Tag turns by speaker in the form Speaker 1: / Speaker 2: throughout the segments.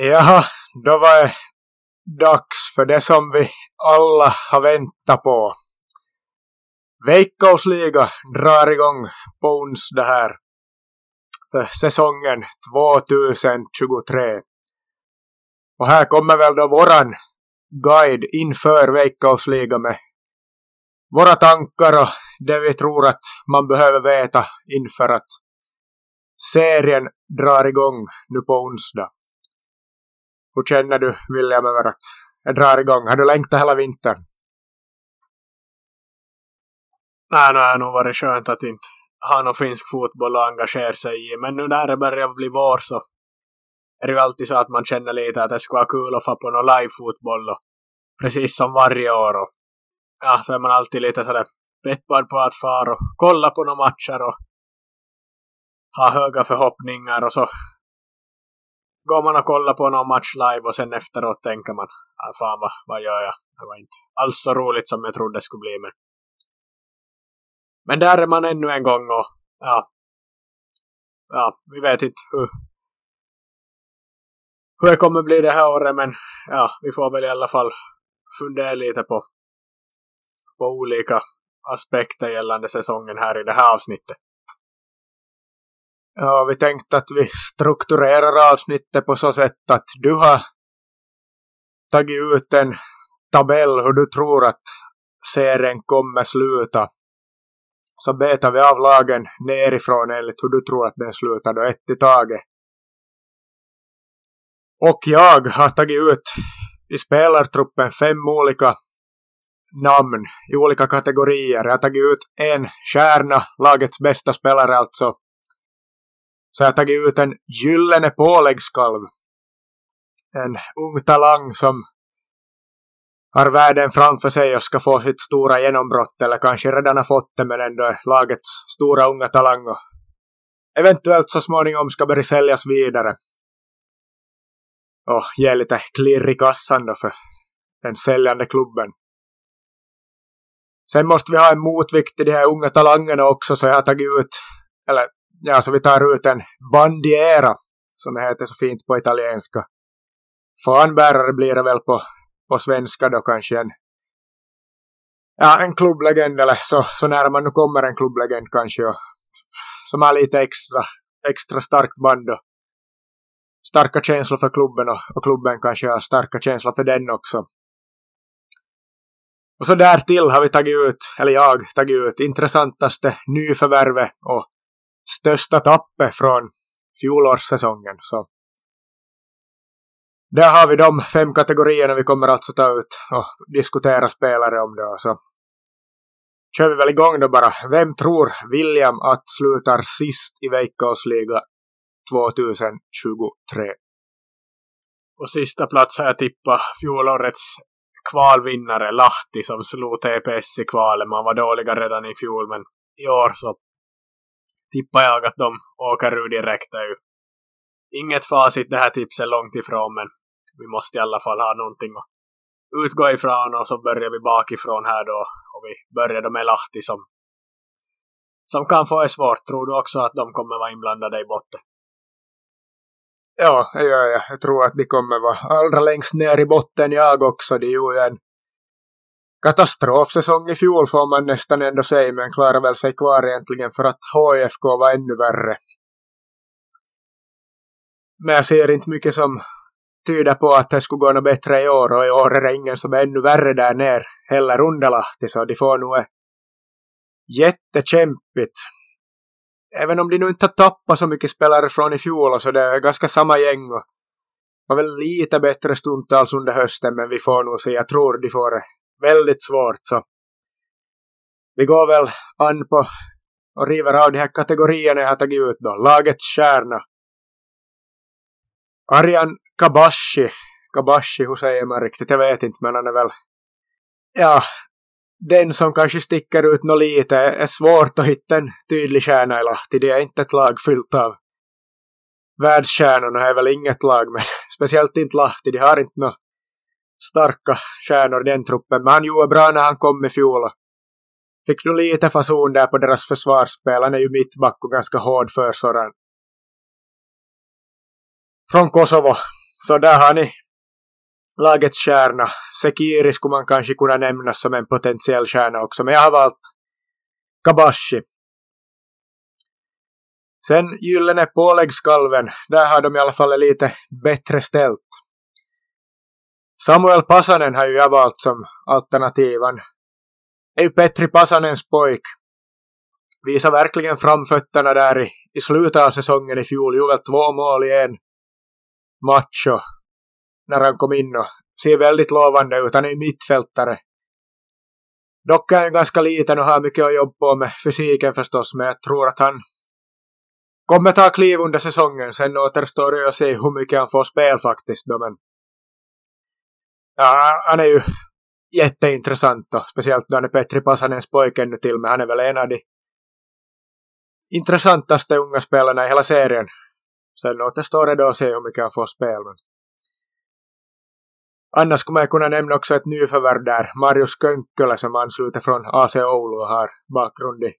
Speaker 1: Jaha, då var det dags för det som vi alla har väntat på. Veikkausliga drar igång på onsdag här för säsongen 2023. Och här kommer väl då våran guide inför Veikkausliga med våra tankar och det vi tror att man behöver veta inför att serien drar igång nu på onsdag. Hur känner du William över att jag drar igång? Har du längtat hela vintern?
Speaker 2: Nej, nu har det nog varit skönt att inte ha någon finsk fotboll att engagera sig i. Men nu när det börjar bli vår så är det ju alltid så att man känner lite att det skulle vara kul att få på någon live-fotboll. Precis som varje år. Och, ja, så är man alltid lite sådär peppad på att fara och kolla på några matcher och ha höga förhoppningar och så går man och kollar på någon match live och sen efteråt tänker man ah, fan vad, vad gör jag? Det var inte alls så roligt som jag trodde det skulle bli men men där är man ännu en gång och ja ja, vi vet inte hur hur det kommer bli det här året men ja, vi får väl i alla fall fundera lite på på olika aspekter gällande säsongen här i det här avsnittet.
Speaker 1: Ja, vi tänkte att vi strukturerar avsnittet på så sätt att du har tagit ut en tabell hur du tror att serien kommer sluta. Så betar vi av lagen nerifrån enligt hur du tror att den slutar då ett i taget. Och jag har tagit ut i spelartruppen fem olika namn i olika kategorier. Jag har tagit ut en stjärna, lagets bästa spelare alltså, så jag har tagit ut en gyllene påläggskalv. En ung talang som har världen framför sig och ska få sitt stora genombrott eller kanske redan har fått det men ändå är lagets stora unga talang och eventuellt så småningom ska börja säljas vidare. Och ge lite klirr i kassan då för den säljande klubben. Sen måste vi ha en motvikt till de här unga talangerna också så jag har tagit ut, eller ja, så vi tar ut en bandiera, som det heter så fint på italienska. Fanbärare blir det väl på, på svenska då kanske en, ja, en klubblegend eller så, så nära man nu kommer en klubblegend kanske och, som har lite extra, extra starkt band och starka känslor för klubben och, och klubben kanske har starka känslor för den också. Och så därtill har vi tagit ut, eller jag tagit ut, intressantaste nyförvärvet och största tappet från fjolårssäsongen. Så där har vi de fem kategorierna vi kommer alltså ta ut och diskutera spelare om det. Så kör vi väl igång då bara. Vem tror William att slutar sist i Veikkausliga 2023?
Speaker 2: Och sista plats har jag tippat fjolårets kvalvinnare Lahti som slog TPS i kvalet. Man var dåliga redan i fjol men i år så tippar jag att de åker ur direkt. Det är ju inget facit det här tipset långt ifrån men vi måste i alla fall ha någonting att utgå ifrån och så börjar vi bakifrån här då och vi börjar då med Lahti som som kan få det svårt. Tror du också att de kommer vara inblandade i botten?
Speaker 1: Ja, det gör jag. Jag tror att de kommer vara allra längst ner i botten jag också. De gjorde en katastrofsäsong i fjol får man nästan ändå säga men klarar väl sig kvar egentligen för att HFK var ännu värre. Men jag ser inte mycket som tyder på att det skulle gå något bättre i år och i år är det ingen som är ännu värre där ner heller underlahti så de får nog jättekämpigt. Även om de nu inte har tappat så mycket spelare från i fjol och så det är ganska samma gäng och var väl lite bättre stundtals under hösten men vi får nog se, jag tror de får väldigt svårt så vi går väl an på och river av de här kategorierna jag har tagit ut då. Lagets stjärna. Arjan Kabashi. Kabashi, hur säger man riktigt? Jag vet inte men han är väl ja, den som kanske sticker ut något lite är svårt att hitta en tydlig stjärna i Lahti. Det är inte ett lag fyllt av världsstjärnorna är väl inget lag men speciellt inte Lahti. De har inte något starka stjärnor i den truppen. Men han gjorde bra när han kom i fjol. Fick nog lite fason där på deras försvarsspel. Han är ju mittback och ganska hård för sådan. Från Kosovo. Så där har ni lagets kärna. Sekiri skulle man kanske kunna nämna som en potentiell kärna också, men jag har valt Kabashi. Sen Gyllene påläggskalven, där har de i alla fall lite bättre ställt. Samuel Pasanen har ju jag valt som alternativan. är ju Petri Pasanens pojk. Visar verkligen framfötterna där i, i slutet av säsongen i fjol. Gjorde väl två mål i en match och när han kom in och ser väldigt lovande ut. Han är ju mittfältare. Dock är han ganska liten och har mycket att jobba på med fysiken förstås, men jag tror att han kommer ta kliv under säsongen. Sen återstår det att se hur mycket han får spel faktiskt. Då, men ja, han är ju jätteintressant då, speciellt då han är Petri Pasanens pojke ännu till, men han är väl en av de intressantaste unga spelarna i hela serien. Sen återstår det då att se hur mycket han får spel. Men Annars skulle man kunna nämna också ett nyförvärv där, Marius Könkkölä som ansluter från AC Oulu och har bakgrund i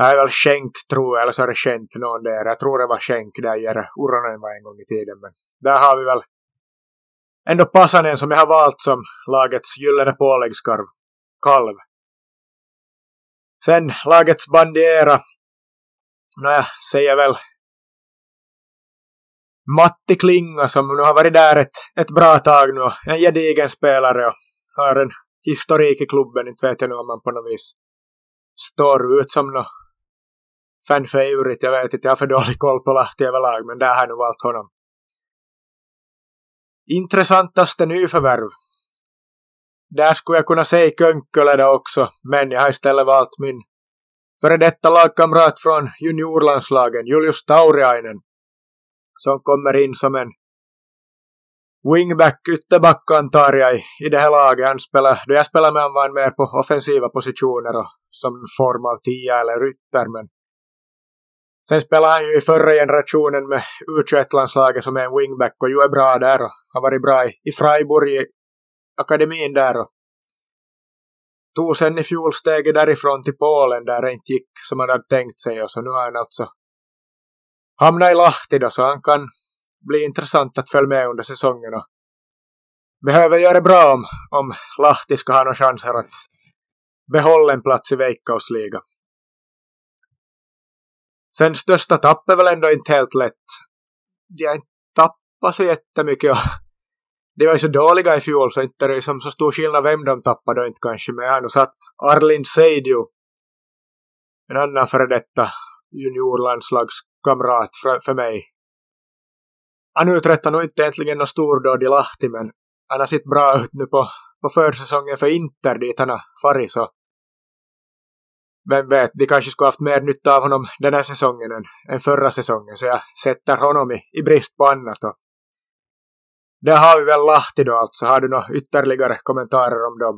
Speaker 1: det är väl Schenk tror jag, eller så är det Schent någon där. Jag tror det var Schenk där Jere Uronen var en gång i tiden. Men där har vi väl ändå Passanen som jag har valt som lagets gyllene påläggskarv. Kalv. Sen lagets bandiera. Nåja, säger väl Matti Klinga som nu har varit där ett, ett bra tag nu. En gedigen spelare och har en historik i klubben. Inte vet jag nu om man på något vis står ut som något fan favorite. Jag vet inte, jag har för dålig koll på Lahti överlag men där har jag nu valt honom. Intressantaste nyförvärv. Där skulle jag kunna säga Könkkölä också, men jag har istället valt min före detta lagkamrat från juniorlandslagen, Julius Tauriainen som kommer in som en wingback, ytterback antar jag i, det här laget. Han spelar, då jag spelar med honom var mer på offensiva positioner och som form av tia eller rytter. Men sen spelar han ju i förra generationen med U21-landslaget som är en wingback och ju är bra där och har varit bra i, i Freiburg i akademin där och tog sen i fjol steget därifrån till Polen där det inte gick som han hade tänkt sig och så nu har han alltså hamnat i Lahti då så han kan bli intressant att följa med under säsongen och behöver göra det bra om, om Lahti ska ha några chanser att behålla en plats i Veikkausliga. Sen största tapp är väl ändå inte helt lätt. De har inte tappat så jättemycket. De var ju så dåliga i fjol så inte är det som så stor skillnad vem de tappade inte kanske. Men jag har nog satt Arlin Seidio, en annan före detta juniorlandslagskamrat för, för mig. Han uträttar nog inte egentligen något stordåd i Lahti men han har sett bra ut nu på, på försäsongen för Inter dit han har farit så vem vet, vi kanske skulle haft mer nytta av honom den här säsongen än, än förra säsongen så jag sätter honom i, i brist på annat. Och där har vi väl Lahti då alltså. Har du några ytterligare kommentarer om dem?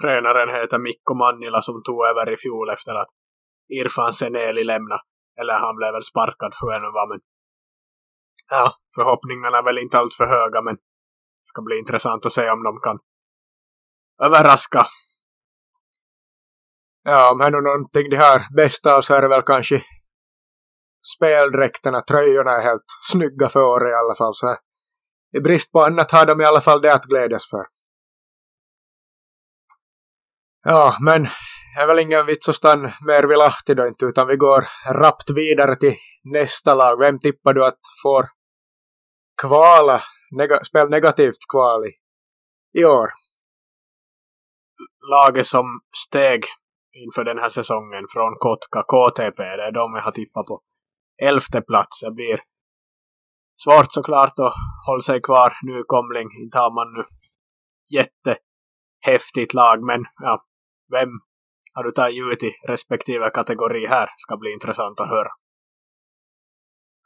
Speaker 2: Tränaren heter Mikko Mannila som tog över i fjol efter att Irfan Seneli lämna. Eller han blev väl sparkad hur det nu var. Men ja, förhoppningarna är väl inte allt för höga men det ska bli intressant att se om de kan överraska.
Speaker 1: Ja, om det är någonting de har bästa av så är det väl kanske speldräkterna, tröjorna är helt snygga för året i alla fall. Så i brist på annat har de i alla fall det att glädjas för. Ja, men det är väl ingen vits att stanna mer vid Lahti då inte, utan vi går rappt vidare till nästa lag. Vem tippar du att får kvala, neg spel negativt kval i, i år?
Speaker 2: Laget som steg inför den här säsongen från Kotka, KTP, det är de jag har tippat på. Elfte plats, det blir svårt såklart att hålla sig kvar nykomling. Inte har man nu jättehäftigt lag, men ja, vem har du tagit ut i respektive kategori här ska bli intressant att höra.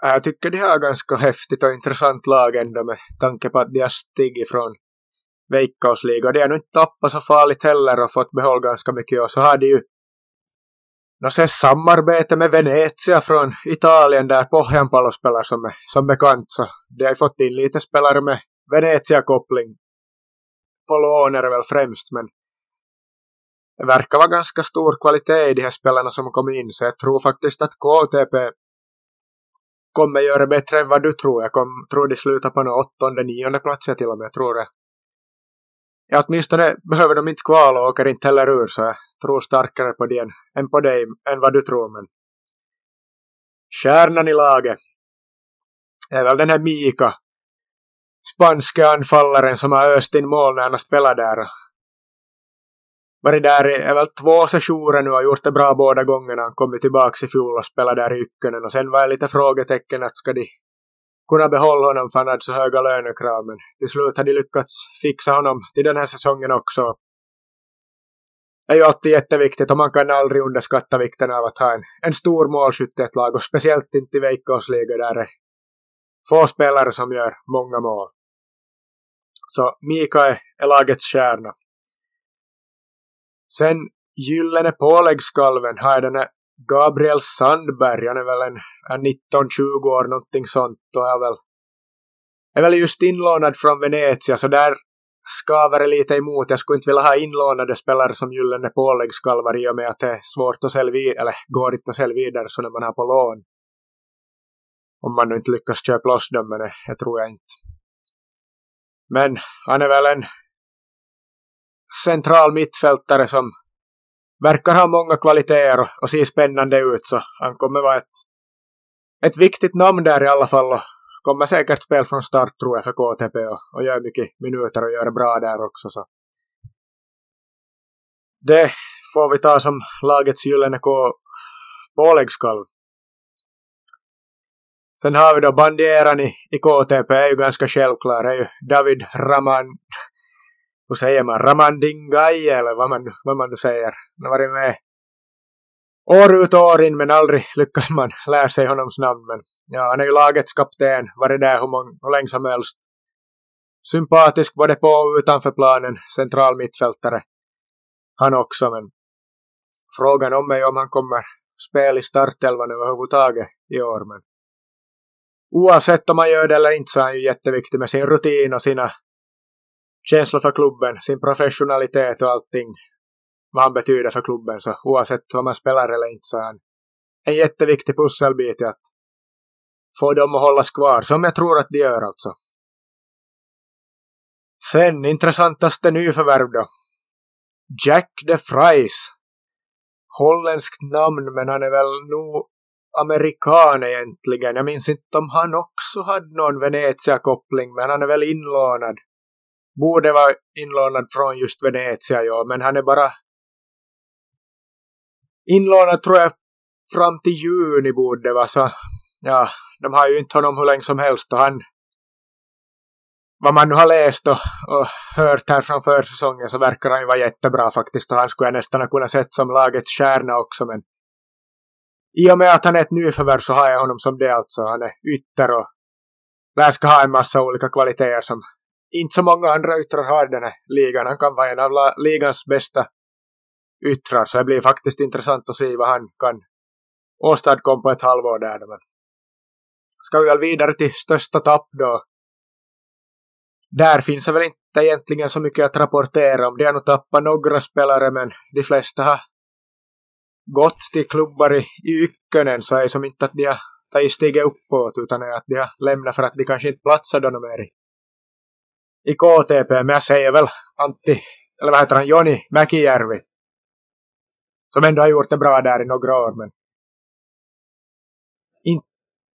Speaker 1: Äh, jag tycker de har ganska häftigt och intressant lag ändå med tanke på att de har stigit från Veikkausliga. De har nu inte tappat så farligt heller och fått behålla ganska mycket. Och så har de ju något samarbete med Venezia från Italien där Pohjanpalo spelar som, är, som bekant. Så de har fått in lite spelare med Venezia-koppling. På lån väl främst men det verkar vara ganska stor kvalitet i de här spelarna som kom in så jag tror faktiskt att KTP kommer göra bättre än vad du tror. Jag kom, tror de slutar på någon åttonde, nionde plats till och med tror jag. Ja, åtminstone behöver de inte kvala och åker inte heller ur så jag tror starkare på den än på dig än vad du tror. Men kärnan i laget är väl den här Mika. Spanska anfallaren som har öst in mål när han har spelat där. Varit där i är väl två sessioner nu och gjort det bra båda gångerna. Han kommit tillbaka i fjol och spelade där i Ykkönen. Och sen var jag lite frågetecken att ska de kunna behålla honom för han hade så höga lönekrav. Men till slut har de lyckats fixa honom till den här säsongen också. Det är ju alltid jätteviktigt och man kan aldrig underskatta vikten av att ha en, en stor målskytt i ett lag och speciellt inte i veckosliga där det är få spelare som gör många mål. Så Mika är lagets kärna. Sen gyllene påläggskalven har jag den här Gabriel Sandberg, han är väl en, en 19-20 år någonting sånt och är väl, är väl just inlånad från Venezia så där skaver det lite emot. Jag skulle inte vilja ha inlånade spelare som gyllene påläggskalvar i och med att det är svårt att sälja vidare, eller går inte att sälja vidare så när man har på lån. Om man nu inte lyckas köpa loss dem, men det, det tror jag inte. Men han är väl en central mittfältare som verkar ha många kvaliteter och ser spännande ut så han kommer vara ett, ett viktigt namn där i alla fall och kommer säkert spela från start tror jag för KTP och, och gör mycket minuter och gör bra där också så det får vi ta som lagets gyllene K påläggskalv. Sen har vi då bandieran i, i KTP är ju ganska självklar. Det är ju David Raman hur säger man, Ramandingai eller vad man, vad man nu säger. Han har varit med år ut och år in men aldrig lyckas man lära sig honoms namn. Men ja, han är ju lagets kapten, varit där hur, många, hur länge som helst. Sympatisk både på och utanför planen, central mittfältare. Han också, men frågan om mig om han kommer spela i startelvan överhuvudtaget i år. Men oavsett om man gör det eller inte så är han ju jätteviktig med sin rutin och sina känsla för klubben, sin professionalitet och allting. Vad han betyder för klubben. Så oavsett om man spelar eller inte så är han en jätteviktig pusselbit i att få dem att hållas kvar. Som jag tror att de gör alltså. Sen intressantaste nyförvärv då. Jack de Fries. Holländskt namn men han är väl nog amerikan egentligen. Jag minns inte om han också hade någon Venezia-koppling men han är väl inlånad borde vara inlånad från just Venezia, ja, men han är bara inlånad tror jag fram till juni borde vara så ja, de har ju inte honom hur länge som helst och han vad man nu har läst och, och hört här från försäsongen så verkar han ju vara jättebra faktiskt och han skulle jag nästan ha kunnat sett som lagets kärna också men i och med att han är ett nyförvärv så har jag honom som det alltså. Han är ytter och lär ska ha en massa olika kvaliteter som inte så många andra yttrar har den här ligan. Han kan vara en av ligans bästa yttrar. Så det blir faktiskt intressant att se vad han kan åstadkomma på ett halvår där. Men ska vi väl vidare till största tapp då. Där finns det väl inte egentligen så mycket att rapportera om. De har nog tappat några spelare men de flesta har gått till klubbar i, i Ykkönen så är det som inte att de har tagit steget uppåt utan är att de har lämnat för att de kanske inte platsar då mer i i KTP, men jag säger väl Antti, eller vad heter han, Joni Mäkijärvi. Som ändå har gjort det bra där i några år, men inte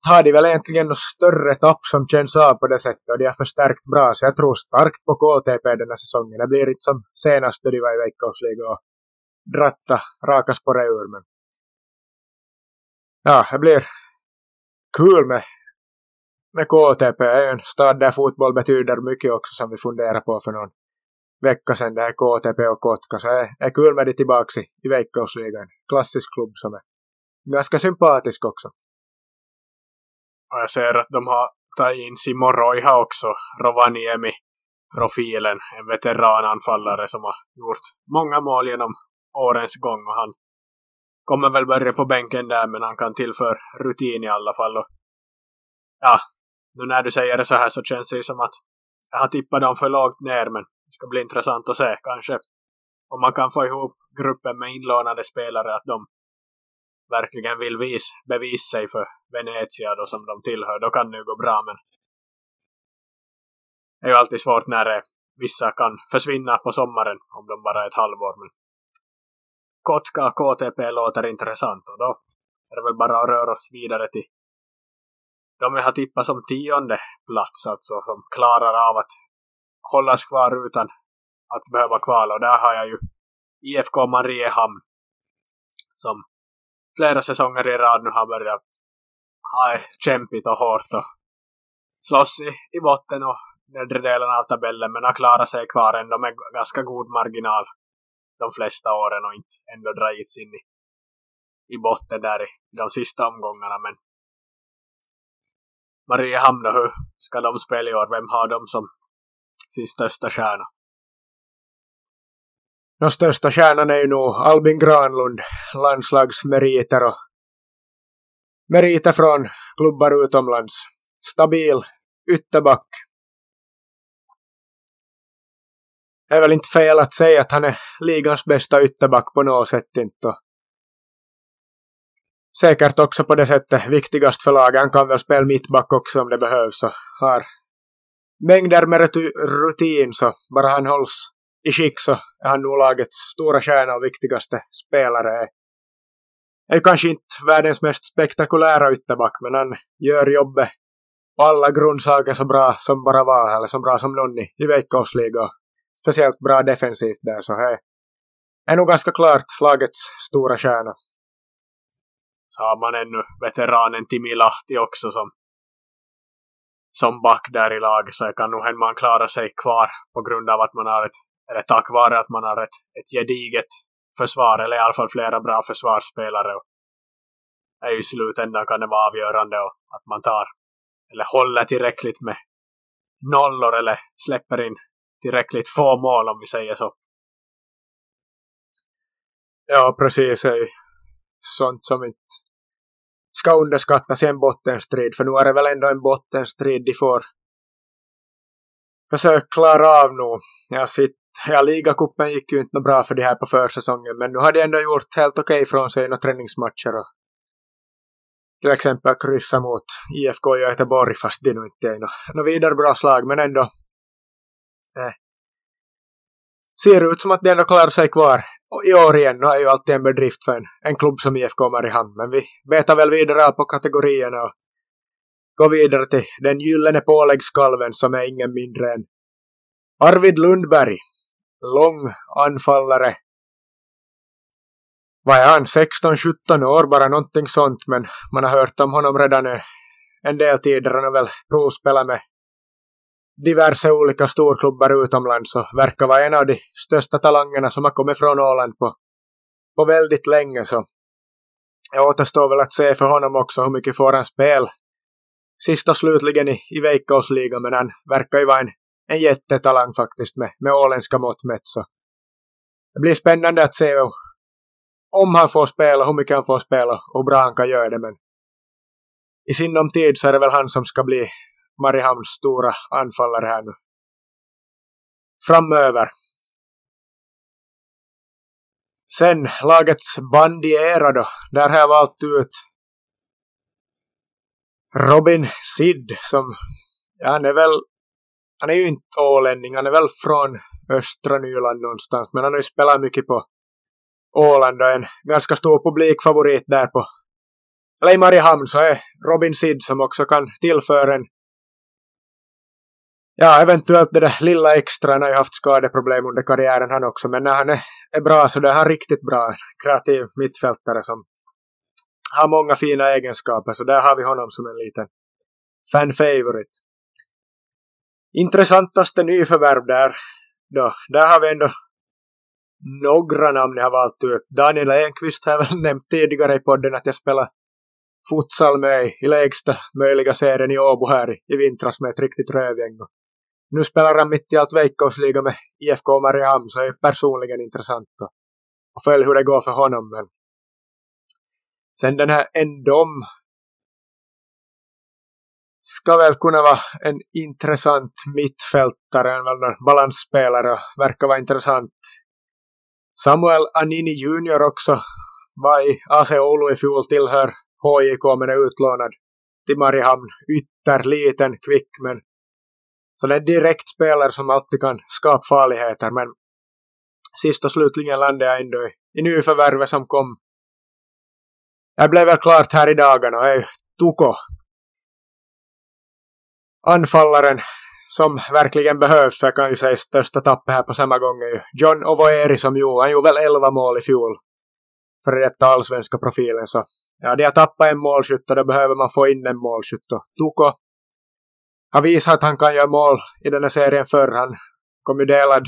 Speaker 1: har de väl egentligen något större tapp som känns av på det sättet och de har förstärkt bra, så jag tror starkt på KTP den här säsongen. Det blir inte som senast då de var i veckosliga och dratta raka spåret ur, men ja, det blir kul med med KTP är en stad där fotboll betyder mycket också som vi funderar på för någon vecka sedan. Det här KTP och Kotka. Så det är kul med det tillbaka i, i Veikkausligan. Klassisk klubb som är ganska sympatisk också.
Speaker 2: Och jag ser att de har tagit in Simo Roiha också, Rovaniemi profilen, en veterananfallare som har gjort många mål genom årens gång och han kommer väl börja på bänken där men han kan tillföra rutin i alla fall och ja, nu när du säger det så här så känns det som att jag har tippat dem för lågt ner men det ska bli intressant att se kanske. Om man kan få ihop gruppen med inlånade spelare att de verkligen vill vis, bevisa sig för Venezia då som de tillhör, då kan det ju gå bra men det är ju alltid svårt när det, vissa kan försvinna på sommaren om de bara är ett halvår men Kotka KTP låter intressant och då är det väl bara att röra oss vidare till de har tippat som tionde plats alltså som klarar av att hållas kvar utan att behöva kvala. Och där har jag ju IFK Mariehamn som flera säsonger i rad nu har börjat ha kämpigt och hårt och slåss i, i botten och nedre delen av tabellen men har klarat sig kvar ändå med ganska god marginal de flesta åren och inte ändå dragits in i, i botten där i de sista omgångarna. Men Mariehamn då, hur ska de spela i år? Vem har de som sin största stjärna?
Speaker 1: Den största stjärnan är ju nog Albin Granlund, landslagsmeriter och meriter från klubbar utomlands. Stabil ytterback. Det är väl inte fel att säga att han är ligans bästa ytterback på något sätt inte. Säkert också på det sättet viktigast för laget. Han kan väl spela mittback också om det behövs och har mängder med rutin så bara han hålls i skick så är han nog lagets stora stjärna och viktigaste spelare. Är kanske inte världens mest spektakulära ytterback men han gör jobbet på alla grundsaker så bra som bara var eller så bra som någon i, i veckosliga. Speciellt bra defensivt där så här är nog ganska klart lagets stora stjärna.
Speaker 2: Så har man ännu veteranen Timi Lahti också som som back där i laget så kan nog man klara sig kvar på grund av att man har ett eller tack vare att man har ett, ett gediget försvar, eller i alla fall flera bra försvarsspelare. Och i slutändan kan det vara avgörande och att man tar, eller håller tillräckligt med nollor eller släpper in tillräckligt få mål om vi säger så.
Speaker 1: Ja, precis. Det är sånt som inte ska underskattas i en bottenstrid, för nu är det väl ändå en bottenstrid de får försöka klara av nu. Jag sitter ja, ligacupen gick ju inte bra för de här på försäsongen, men nu har de ändå gjort helt okej okay från sig i några träningsmatcher och till exempel kryssa mot IFK Göteborg fast det nu inte är något no vidare bra slag, men ändå eh, ser ut som att de ändå klarar sig kvar. Och i år igen, nu är ju alltid en bedrift för en, en klubb som IFK Mariehamn, men vi betar väl vidare på kategorierna och går vidare till den gyllene påläggskalven som är ingen mindre än Arvid Lundberg lång anfallare. Vad är han? 16-17 år bara någonting sånt men man har hört om honom redan en del tider. Han har väl provspelat med diverse olika storklubbar utomlands och verkar vara en av de största talangerna som har kommit från Åland på, på väldigt länge så det återstår väl att se för honom också hur mycket får han spel sist och slutligen i, i Veikkausliga men han verkar ju vara en en jättetalang faktiskt med, med åländska mått mätt. Så det blir spännande att se om han får spela, hur mycket han får spela och hur bra han kan göra det. Men i sinom tid så är det väl han som ska bli Mariehamns stora anfallare här nu. Framöver. Sen lagets bandiera då. Där har jag valt ut Robin Sid som, ja han är väl han är ju inte ålänning, han är väl från östra Nyland någonstans, men han har ju spelat mycket på Åland och en ganska stor publikfavorit där på eller i Mariehamn så är Robin Sid som också kan tillföra en ja, eventuellt det där lilla extra, han har ju haft skadeproblem under karriären han också, men när han är, är bra så det är han riktigt bra, kreativ mittfältare som har många fina egenskaper, så där har vi honom som en liten fan favorite intressantaste nyförvärv där, då, där har vi ändå några namn jag har valt ut. Daniel Enqvist har jag väl nämnt tidigare i podden att jag spelar futsal med i lägsta möjliga serien i Åbo här i vintras med ett riktigt rövgäng. Nu spelar han mitt i allt Veikkausliga med IFK Mariehamn så är det personligen intressant att, att följa hur det går för honom. Men sen den här Endom ska väl kunna vara en intressant mittfältare, en balansspelare och verkar vara intressant. Samuel Anini Junior också var i AC Oulu i fjol tillhör HJK men är utlånad till Mariehamn. Ytterliten, kvick men så det är direkt spelare som alltid kan skapa farligheter men sist och slutligen landade jag ändå i, i nyförvärvet som kom. Det blev väl klart här i dagarna Det är Tuko. Anfallaren som verkligen behövs för jag kan ju säga största tappet här på samma gång är ju John Ovoeri som gjorde, han gjorde väl 11 mål i fjol för detta allsvenska profilen så ja, de har tappat en målskytt och då behöver man få in en målskytt och Tuko har visat att han kan göra mål i den här serien förr. Han kom ju delad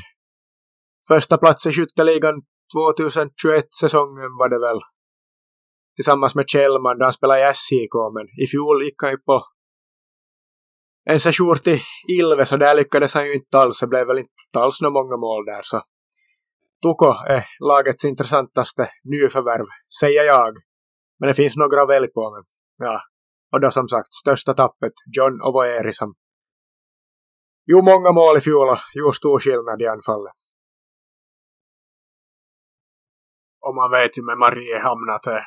Speaker 1: första plats i skytteligan 2021-säsongen var det väl. Tillsammans med Kjellman då han spelade i SJK men i fjol gick han ju på en sejour till Ilves och där lyckades han ju inte alls. Det blev väl inte alls några många mål där så Tuko är lagets intressantaste nyförvärv, säger jag. Men det finns några att välja på. Men, ja. Och då som sagt, största tappet, John Ovoeri som Jo, många mål i fjol och gjorde stor skillnad i anfallet.
Speaker 2: Och man vet ju med Mariehamn att det,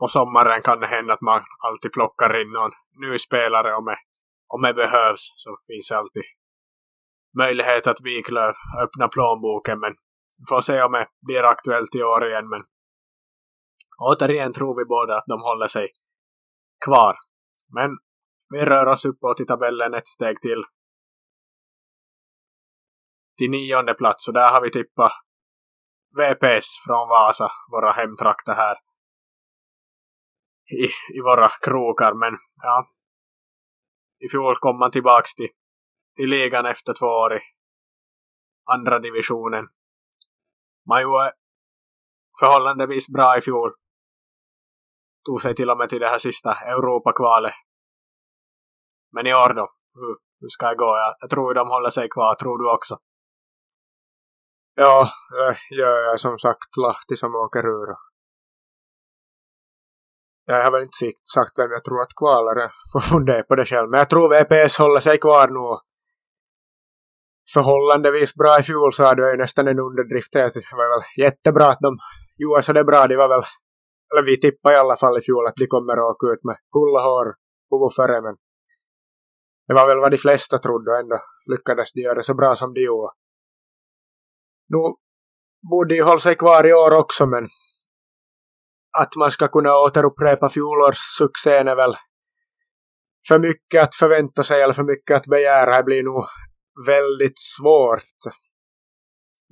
Speaker 2: på sommaren kan det hända att man alltid plockar in någon ny spelare om det, om det behövs så finns det alltid möjlighet att Wiklöf öppnar plånboken men vi får se om det blir aktuellt i år igen men återigen tror vi båda att de håller sig kvar. Men vi rör oss uppåt i tabellen ett steg till. Till nionde plats och där har vi tippat VPS från Vasa, våra hemtrakter här. I, i våra krokar men ja. I fjol kom man tillbaks till, till ligan efter två år i andra divisionen. Man gjorde förhållandevis bra i fjol tog sig till och med till det här sista Europakvalet. Men i år då? Hur, hur ska det gå? Jag, jag tror de håller sig kvar. Tror du också?
Speaker 1: Ja, jag är som sagt Lahti som åker ur. Jag har väl inte sagt vem jag tror att kvalar är. Får fundera på det själv. Men jag tror VPS håller sig kvar nu. Förhållandevis bra i fjol sa du är ju nästan en underdrift. Det var väl jättebra att de gjorde så det bra. De var väl eller vi tippade i alla fall i fjol att de kommer att åka ut med hulla hår före, men det var väl vad de flesta trodde och ändå lyckades de göra det så bra som de gjorde. Nu borde ju hålla sig kvar i år också men att man ska kunna återupprepa fjolårssuccén är väl för mycket att förvänta sig eller för mycket att begära. Det blir nog väldigt svårt.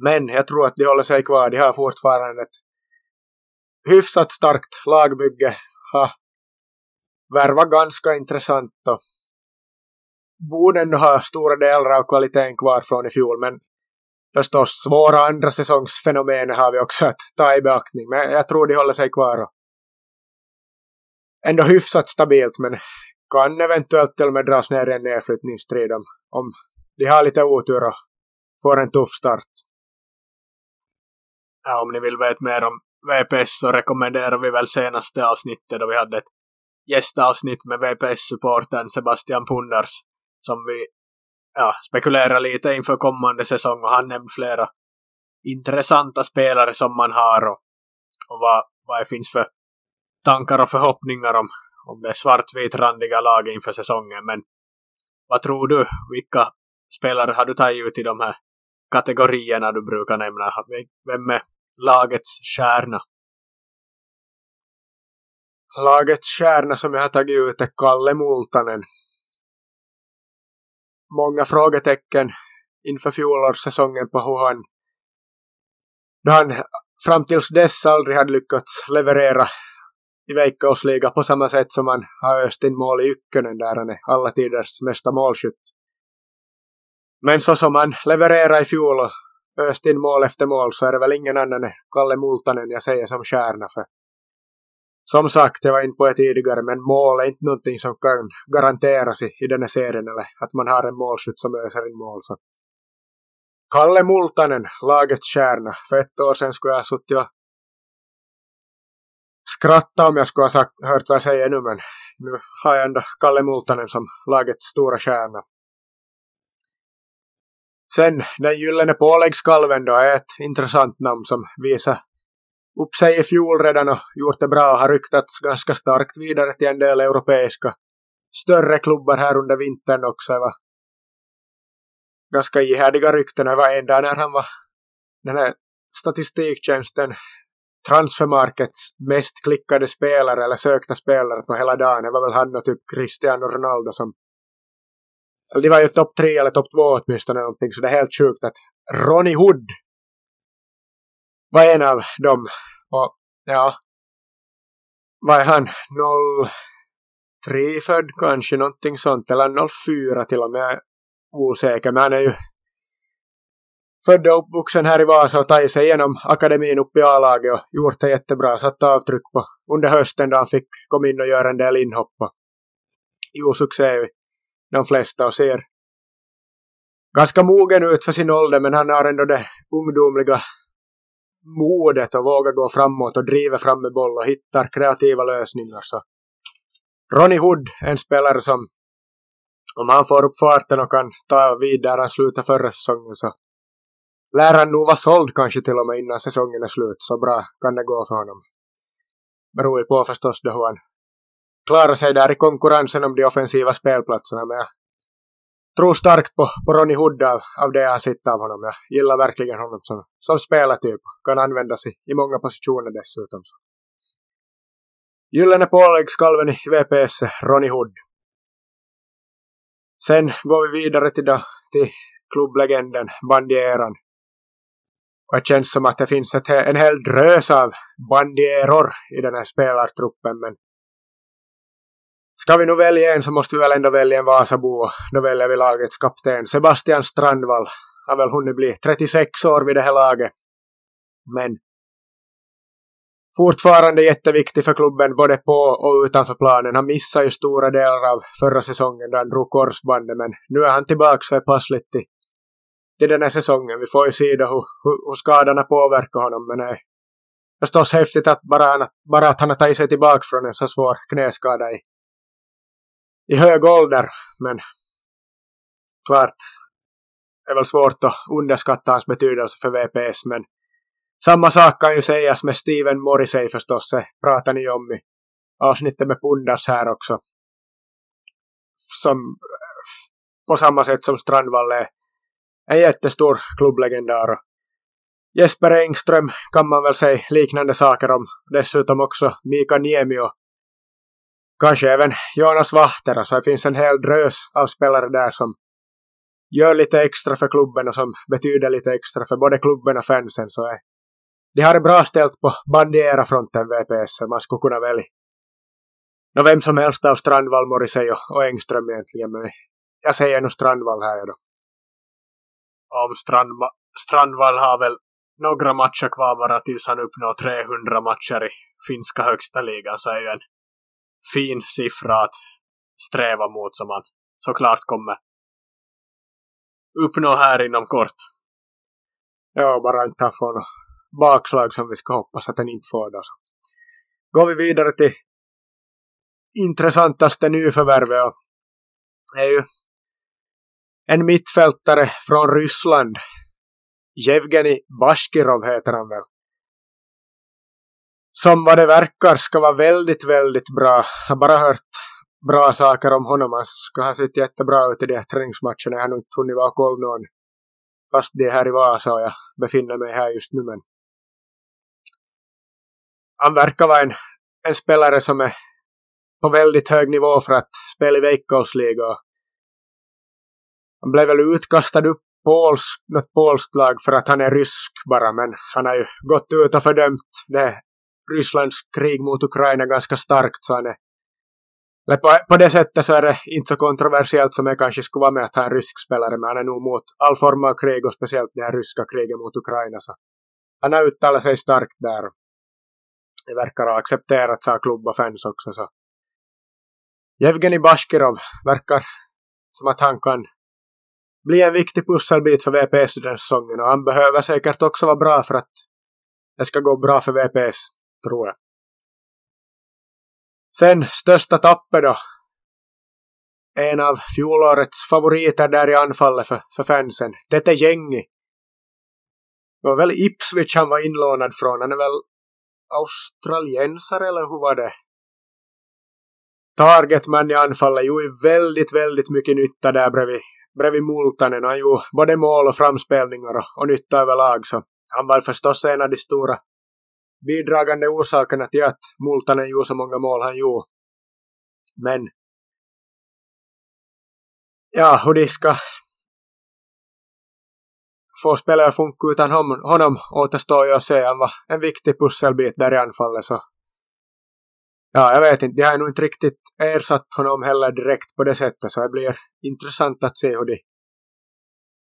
Speaker 1: Men jag tror att de håller sig kvar. De har fortfarande ett hyfsat starkt lagbygge. Ha värvat ganska intressant och borde ändå ha stora delar av kvaliteten kvar från i fjol men förstås svåra andra säsongsfenomen har vi också att ta i beaktning men jag tror de håller sig kvar och ändå hyfsat stabilt men kan eventuellt till och med dras ner i en nedflyttningsstrid om, om de har lite otur och får en tuff start.
Speaker 2: Ja, om ni vill veta mer om VPS så rekommenderar vi väl senaste avsnittet då vi hade ett gästavsnitt med VPS-supporten Sebastian Punders. som vi ja, spekulerar lite inför kommande säsong och han nämnde flera intressanta spelare som man har och, och vad, vad det finns för tankar och förhoppningar om, om det svartvitrandiga laget inför säsongen. Men vad tror du? Vilka spelare har du tagit ut i de här kategorierna du brukar nämna? Vem är lagets kärna?
Speaker 1: Lagets kärna som jag har tagit ut är Kalle Multanen. Många frågetecken inför fjolårssäsongen på hur han, då han fram tills dess aldrig hade lyckats leverera i Veikkausliga på samma sätt som han har öst in mål i Ykkönen där han är alla tiders mesta målskytt. Men så som han levererade i fjol och öst in mål efter mål så är det väl ingen annan än Kalle Multanen jag säger som stjärna. för som sagt, jag var inne på det tidigare, men mål är inte någonting som kan garanteras i, i den här serien eller att man har en målskytt som öser in mål. Så. Kalle Multanen, lagets stjärna. För ett år sedan skulle jag ha suttit och skrattat om jag skulle ha sagt, hört vad jag säger nu, men nu har jag ändå Kalle Multanen som lagets stora stjärna. Sen den gyllene påläggskalven då är ett intressant namn som visar upp sig i fjol redan och gjort det bra och har ryktats ganska starkt vidare till en del europeiska större klubbar här under vintern också. Det var Ganska ihärdiga rykten. Det var en dag när han var den här statistiktjänsten Transfermarkets mest klickade spelare eller sökta spelare på hela dagen. Det var väl han och typ Cristiano Ronaldo som eller de var ju topp tre eller topp två åtminstone någonting så det är helt sjukt att Ronnie Hood var en av dem. Och ja, vad är han? 03 född kanske, någonting sånt. Eller 04 till och med. Osäker, men han är ju född och uppvuxen här i Vasa och tagit sig igenom akademin upp i A-laget och gjort det jättebra. Satt avtryck på under hösten då han fick komma in och göra en del inhopp. och, Jo, succé de flesta och ser ganska mogen ut för sin ålder men han har ändå det ungdomliga modet och vågar gå framåt och driver fram med boll och hittar kreativa lösningar. Så Ronny Hood, en spelare som om han får upp farten och kan ta vid där han slutade förra säsongen så lär han nog vara såld kanske till och med innan säsongen är slut. Så bra kan det gå för honom. Beror ju på förstås då hur han klarar sig där i konkurrensen om de offensiva spelplatserna. Men jag tror starkt på, på Ronny Hood av, av det jag har sett av honom. Jag gillar verkligen honom som, som spelartyp. Kan användas i, i många positioner dessutom. Så. Gyllene påläggskalven i VPS, Ronny Hood. Sen går vi vidare till, då, till klubblegenden, bandieran. Och det känns som att det finns ett, en hel drös av bandieror i den här spelartruppen. Men Ska vi nu välja en så måste vi väl ändå välja en Vasabo. Då väljer vi lagets kapten Sebastian Strandvall. Har väl hunnit bli 36 år vid det här laget. Men fortfarande jätteviktig för klubben både på och utanför planen. Han missade ju stora delar av förra säsongen då han drog korsbandet men nu är han tillbaka så är passligt till, till den här säsongen. Vi får ju se då hur, hur, hur skadorna påverkar honom men det är förstås häftigt att bara, bara att han har tagit sig tillbaka från en så svår knäskada i, i hög ålder. Men klart det är väl svårt att underskatta hans betydelse för VPS. Men samma sak kan ju sägas med Steven Morrissey förstås. Det pratar ni om i avsnittet med Pundas här också. Som på samma sätt som Strandvall är en jättestor klubblegendar. Jesper Engström kan man väl säga liknande saker om. Dessutom också Mika Niemi och kanske även Jonas Vahtera, så det finns en hel drös av spelare där som gör lite extra för klubben och som betyder lite extra för både klubben och fansen. Så är, de har det bra ställt på bandiera-fronten VPS, man skulle kunna välja no, vem som helst av Strandvall, Morrissey och, och Engström egentligen, men jag säger nog Strandvall här då.
Speaker 2: Om Strandva Strandvall har väl några matcher kvar bara tills han uppnår 300 matcher i finska högsta ligan så är ju en fin siffra att sträva mot som man såklart kommer uppnå här inom kort.
Speaker 1: Ja, bara inte få något bakslag som vi ska hoppas att den inte får då. Så. Går vi vidare till intressantaste nyförvärvet och det är ju en mittfältare från Ryssland. Jevgeni Bashkirov heter han väl som vad det verkar ska vara väldigt, väldigt bra. Jag har bara hört bra saker om honom. Han ska ha sett jättebra ut i de här träningsmatcherna. Jag har nog inte hunnit vara koll någon. Fast det är här i Vasa och jag befinner mig här just nu. Men han verkar vara en, en spelare som är på väldigt hög nivå för att spela i Veikkausliga. Han blev väl utkastad upp polsk, något polskt lag för att han är rysk bara, men han har ju gått ut och fördömt det Rysslands krig mot Ukraina ganska starkt. Så han är, på, på det sättet så är det inte så kontroversiellt som jag kanske skulle vara med att ha en rysk spelare. Men han är nog mot all form av krig och speciellt det här ryska kriget mot Ukraina. Så han har uttalat sig starkt där. Det verkar ha accepterats av klubb och fans också. Så. Jevgenij Bashkirov verkar som att han kan bli en viktig pusselbit för VPS den säsongen och han behöver säkert också vara bra för att det ska gå bra för VPS tror jag. Sen största tappet då. En av fjolårets favoriter där i anfallet för, för fansen. Tete Jengi. Det var väl Ipswich han var inlånad från. Han är väl australiensare eller hur var det? Targetman i anfallet gjorde väldigt, väldigt mycket nytta där bredvid, bredvid Multanen. Han gjorde både mål och framspelningar och, och nytta överlag. Så han var förstås en av de stora bidragande orsakerna till att Multanen gjorde så många mål han gjorde. Men ja, hur de ska få spelare att funka utan honom återstår ju att se. Han var en viktig pusselbit där i anfallet. Så. Ja, jag vet inte. De har nog inte riktigt ersatt honom heller direkt på det sättet. Så det blir intressant att se hur de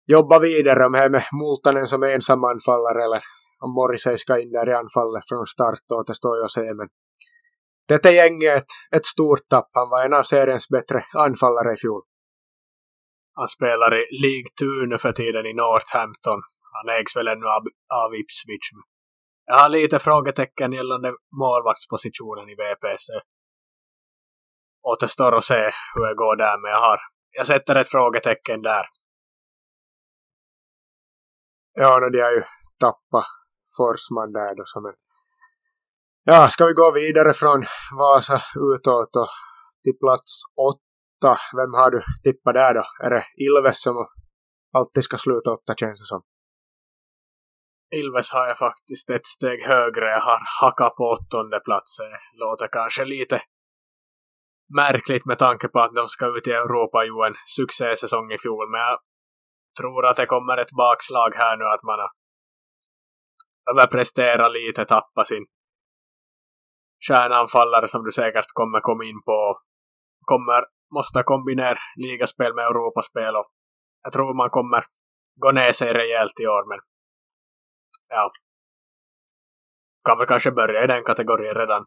Speaker 1: jobbar vidare. Om det är med Multanen som ensam anfallare eller om Morrissey ska in där i anfallet från start återstår ju att se. Men detta gäng är ett, ett stort tapp. Han var en av seriens bättre anfallare i fjol.
Speaker 2: Han spelar i League 2 nu för tiden i Northampton. Han ägs väl ännu av, av Ipswich. Jag har lite frågetecken gällande målvaktspositionen i VPC. Återstår att se hur det går där, men jag har jag sätter ett frågetecken där.
Speaker 1: Ja, no, de har ju tappat Forsman där då som en... Ja, ska vi gå vidare från Vasa utåt och till plats åtta. Vem har du tippat där då? Är det Ilves som alltid ska sluta åtta känns det som?
Speaker 2: Ilves har jag faktiskt ett steg högre. Jag har hackat på åttonde platsen. Låter kanske lite märkligt med tanke på att de ska ut i Europa ju en succésäsong i fjol. Men jag tror att det kommer ett bakslag här nu att man har överprestera lite, tappa sin kärnanfallare som du säkert kommer komma in på. Kommer, måste kombinera ligaspel med Europaspel och jag tror man kommer gå ner sig rejält i år men ja. Kan väl kanske börja i den kategorin redan.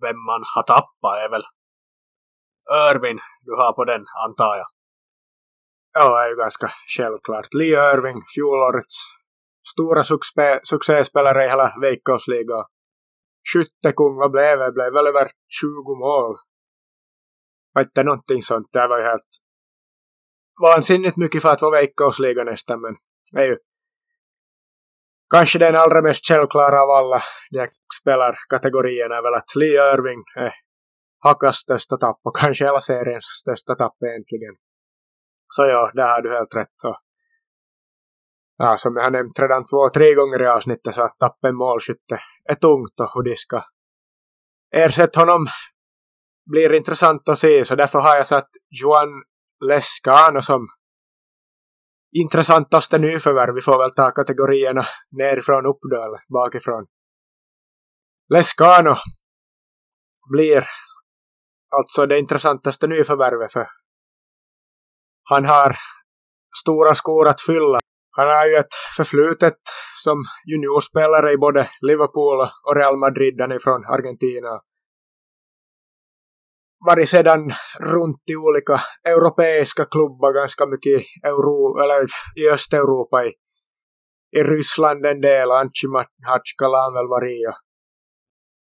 Speaker 2: Vem man har tappat är väl Örvin, du har på den, antar jag.
Speaker 1: Ja, det är ju ganska självklart. Lee Irving, fjolårets stora succé, succéspelare i hela Veikkausliga. Skyttekung, vad blev det? blev väl över 20 mål. Var inte någonting sånt. Det var ju helt vansinnigt mycket för att vara Veikkausliga nästan, men det är ju kanske den allra mest självklara av alla de spelarkategorierna är väl att Lee Irving är Hakas största tapp och kanske hela seriens största tapp egentligen. Så ja, där har du helt rätt. Så, ja, som jag har nämnt redan två, tre gånger i avsnittet så att tappen målskytte är tungt och hur de ska ersätta honom blir intressant att se. Så därför har jag satt Joan Lescano som intressantaste nyförvärv. Vi får väl ta kategorierna nerifrån upp då, eller bakifrån. Lescano blir alltså det intressantaste nyförvärvet för han har stora skor att fylla. Han har ju ett förflutet som juniorspelare i både Liverpool och Real Madrid, han är från Argentina. Varit sedan runt i olika europeiska klubbar ganska mycket Euro, eller i Östeuropa, i, i Ryssland en del, Antji Hatskala har väl varit.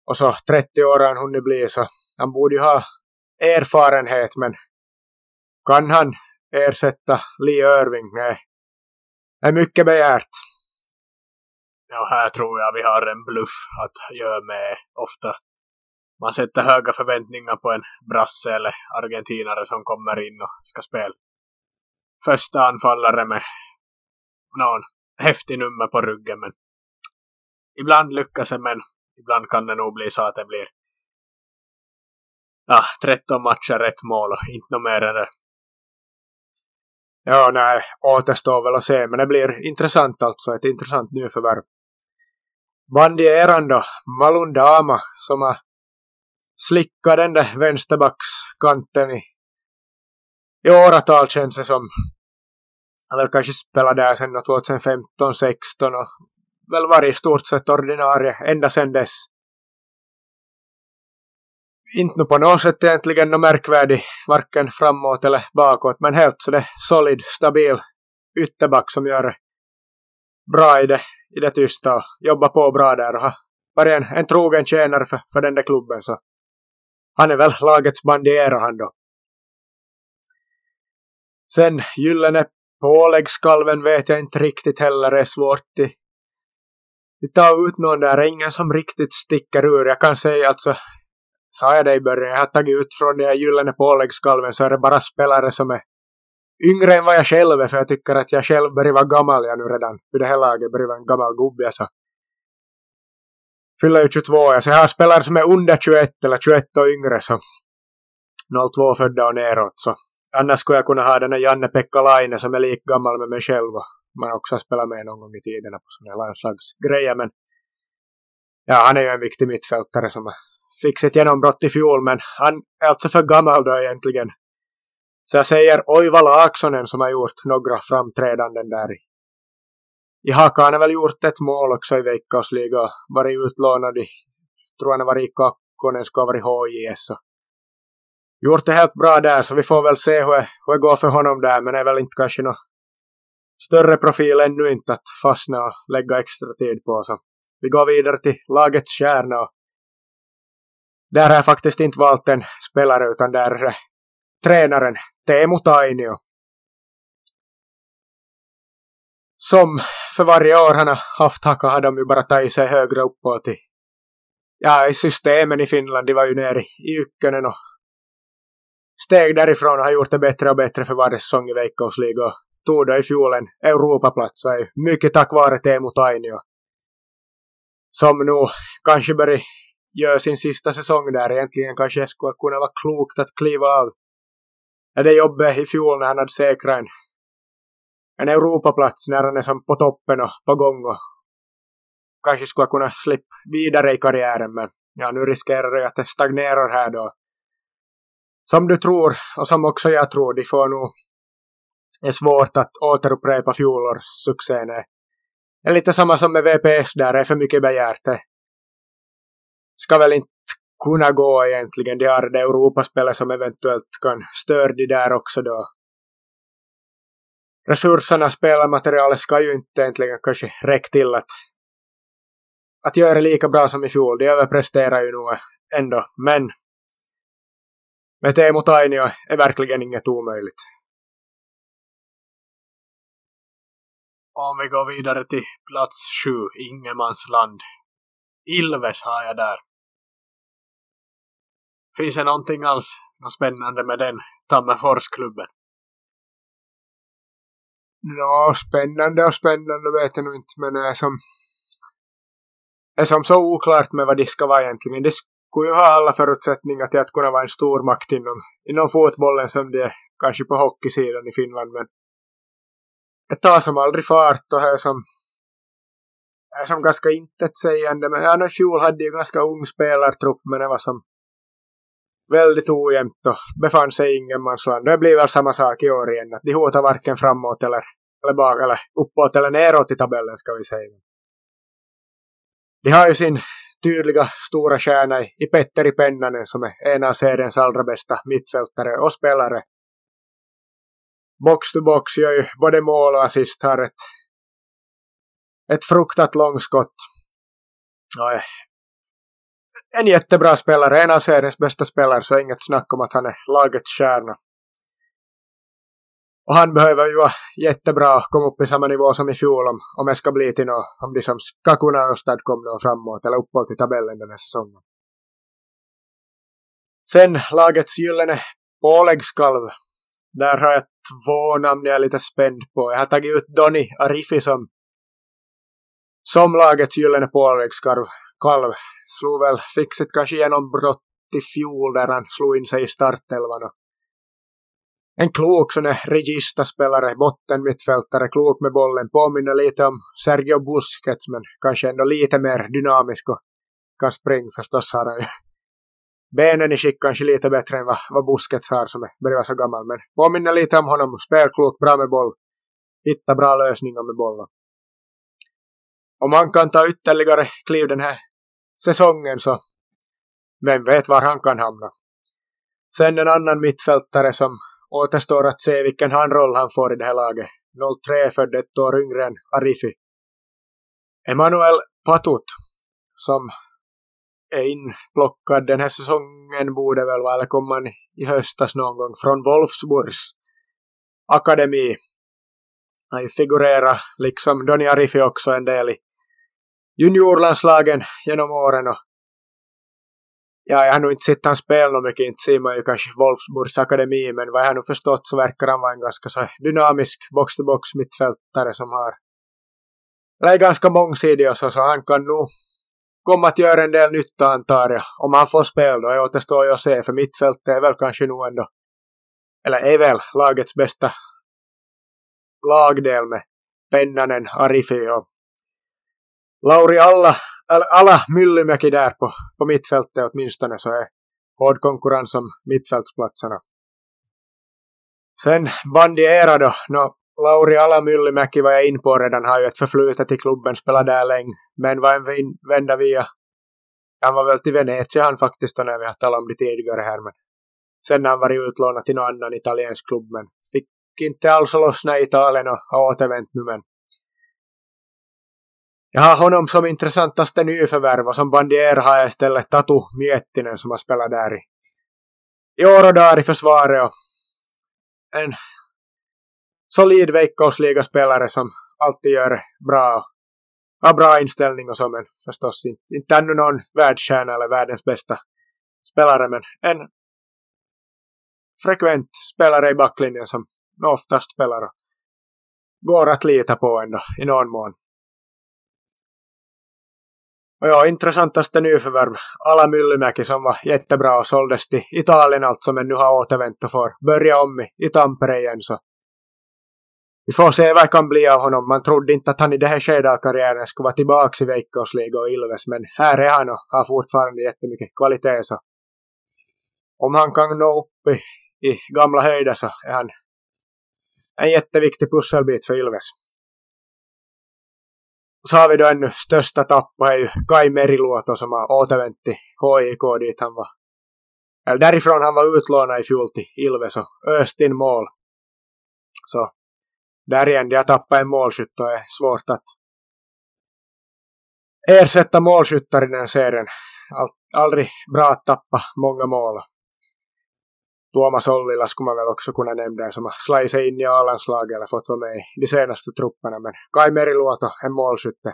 Speaker 1: Och så 30 år har han hunnit bli, så han borde ju ha erfarenhet, men kan han ersätta Lee Irving? Nej. Det är mycket begärt.
Speaker 2: Ja, här tror jag vi har en bluff att göra med ofta. Man sätter höga förväntningar på en brasse eller argentinare som kommer in och ska spela. Första anfallare med någon häftig nummer på ryggen, men ibland lyckas det, men ibland kan det nog bli så att det blir ah, ja, 13 matcher, ett mål och inte något mer än det.
Speaker 1: Ja, nej, återstår väl att se, men det blir intressant alltså, ett intressant nyförvärv. Bandieran då, Malunda Ama, som har slickat den där vänsterbackskanten i, i åratal känns det som. Han har kanske spelat där sen 2015-16 och väl varit i stort sett ordinarie ända sen dess inte på något sätt egentligen något märkvärdig, varken framåt eller bakåt, men helt så det solid, stabil ytterback som gör bra i det, i det tysta och jobbar på bra där och har varit en, en trogen tjänare för, för den där klubben så han är väl lagets bandiera han då. Sen gyllene påläggskalven vet jag inte riktigt heller, är svårt till ta ut någon där, ingen som riktigt sticker ur. Jag kan säga alltså, sa jag det i början, jag har tagit ut från det här gyllene påläggskalven så är det bara spelare som är yngre än vad jag själv är, för jag tycker att jag själv börjar vara gammal jag nu redan. Vid det här laget börjar vara en gammal gubbe, så fyller ju 22 år. Så jag har spelare som är under 21 eller 21 och yngre, så 02 födda och neråt. Så annars skulle jag kunna ha den här Janne-Pekka Laine som är lik gammal med mig själv och man också har spelat med någon gång i tiderna på sådana här landslagsgrejer. Men ja, han är ju en viktig mittfältare som är fick sitt genombrott i fjol, men han är alltså för gammal då egentligen. Så jag säger Oiva Laaksonen som har gjort några framträdanden där i, hakan Haka. Han har väl gjort ett mål också i Veikkausliga varit utlånad i, tror han har varit i Kakkonen, ska ha varit HJS. Gjort det helt bra där så vi får väl se hur, hur det går för honom där men det är väl inte kanske någon större profil ännu inte att fastna och lägga extra tid på. Så vi går vidare till lagets kärna. Och där har jag faktiskt inte valt en spelare utan där är tränaren Teemu Tainio. Som för varje år han har haft hacka har de ju bara tagit sig högre uppåt i, ja, i systemen i Finland. De var ju nere i Ykkönen och steg därifrån och har gjort det bättre och bättre för varje säsong i Veikkausliga tog då i fjol en Europaplats. Mycket tack vare Teemu Tainio. Som nu kanske börjar gör sin sista säsong där. Egentligen kanske skulle kunna vara klokt att kliva av det jobbet i fjol när han hade säkrat en, en Europaplats när han är som på toppen och på gång och kanske skulle kunna slippa vidare i karriären men ja, nu riskerar det att det stagnerar här då. Som du tror och som också jag tror, de får nog är svårt att återupprepa fjolårssuccén. Det är lite samma som med VPS där, det är för mycket begärt. Ska väl inte kunna gå egentligen. De har det Europaspelet som eventuellt kan störa de där också då. Resurserna, spelarmaterialet ska ju inte egentligen kanske räcka till att, att göra det lika bra som i fjol. De överpresterar ju nog ändå, men med Teemu Tainio är verkligen inget omöjligt.
Speaker 2: Om vi går vidare till plats sju, Ingenmansland. Ilves har jag där. Finns det någonting alls något spännande med den Tammerforsklubben?
Speaker 1: Ja, spännande och spännande vet jag nog inte, men det är som, det är som så oklart med vad de ska vara egentligen. De skulle ju ha alla förutsättningar till att kunna vara en stor makt inom, inom fotbollen som det är kanske på hockeysidan i Finland, men det tar som aldrig fart och är som är som ganska intetsägande. Men ja, i fjol hade ju ganska ung spelartrupp men det var som väldigt ojämnt och befann sig i ingenmansland. Det blir väl samma sak i år igen. Att de hotar varken framåt eller, eller bak eller uppåt eller neråt i tabellen ska vi säga. De har ju sin tydliga stora stjärna i Petteri Pennanen som är en av seriens allra bästa mittfältare och spelare box to box gör ju både mål och assist har ett, ett fruktat långskott. Och en jättebra spelare, en av seriens bästa spelare, så inget snack om att han är lagets stjärna. Och han behöver ju vara jättebra och komma upp i samma nivå som i fjol om, om det ska bli till något, om de som ska kunna åstadkomma något framåt eller uppåt i tabellen den här säsongen. Sen lagets gyllene påläggskalv där har jag två namn jag är lite spänd på. Jag har tagit ut Donny Arifi som, som lagets gyllene påläggskalv. Kalv. Slog väl, fick sitt kanske genombrott i fjol där han slog in sig i startelvan. En klok sån registerspelare, bottenmittfältare, klok med bollen, påminner lite om Sergio Busquets men kanske ändå lite mer dynamisk och kan springa förstås har han ju benen i skick kanske lite bättre än vad, vad Busquets har som är börjar så gammal. Men påminner lite om honom. Spelklok, bra med boll. Hittar bra lösningar med bollen. Om han kan ta ytterligare kliv den här säsongen så vem vet var han kan hamna. Sen en annan mittfältare som återstår att se vilken handroll han får i det här laget. 03 född ett år yngre än Arifi. Emanuel Patut som är inplockad den här säsongen borde väl vara, eller kom man i höstas någon gång från Wolfsburgs akademi. Han figurerar liksom Doni Arifi också en del i, juniorlandslagen genom åren och ja, jag har nog inte sett han spela mycket, inte ser man ju kanske Wolfsburgs akademi, men vad jag har nu förstått så verkar han vara en ganska så dynamisk box-to-box mittfältare som har eller är ganska mångsidig och så, så han kan nog komma att göra en del nytta antar jag. Om han får spel då, det återstår ju att se, för mittfältet är väl kanske nog ändå, eller är väl lagets bästa lagdel med Pennanen, Arifi och Lauri alla, alla Myllymäki där på, på mittfältet åtminstone så är hård konkurrens om mittfältsplatserna. Sen Bandiera då, no, Lauri Ala Myllymäki var jag in på redan, har ju ett förflutet i klubben, spelade där länge, men var en vända via, han var väl till Venezia han faktiskt då när vi har talat om det tidigare här, men sen har han varit utlånad till någon annan italiensk klubb, men fick inte alls lossna i Italien och har återvänt nu, men jag har honom som intressantaste nyförvärv och som bandier har jag istället Tatu Miettinen som har spelat där i, i år och dagar i försvaret och en solid veikkausligaspelare som alltid gör bra har bra inställning och så men förstås inte, inte ännu någon världsstjärna eller världens bästa spelare men en frekvent spelare i backlinjen som oftast spelar och går att lita på ändå i någon mån. Och ja, intressantaste nyförvärv. Alla Myllymäki som var jättebra och såldes till Italien alltså men nu har återvänt och får börja om i, i Tampere igen så vi får se vad det kan bli av honom. Man trodde inte att han i det här skedet av karriären skulle vara tillbaka i Veikkausliga och Ilves, men här är han och har fortfarande jättemycket kvalitet. Så om han kan nå upp i, i gamla höjder så är han en jätteviktig pusselbit för Ilves. Så har vi då ännu största tappa är ju Kai Meriluoto som har återvänt till HIK dit han var. Eller därifrån han var utlånad i fjol till Ilves och öst in mål. Så där igen, de har en målskytt och är svårt att ersätta målskyttar i den serien. Aldrig bra att tappa många mål. Tuomas Ollila skulle man väl också kunna nämna som har slagit sig in i A-landslaget eller fått vara med. Men Kai Meriluoto, en målskytte.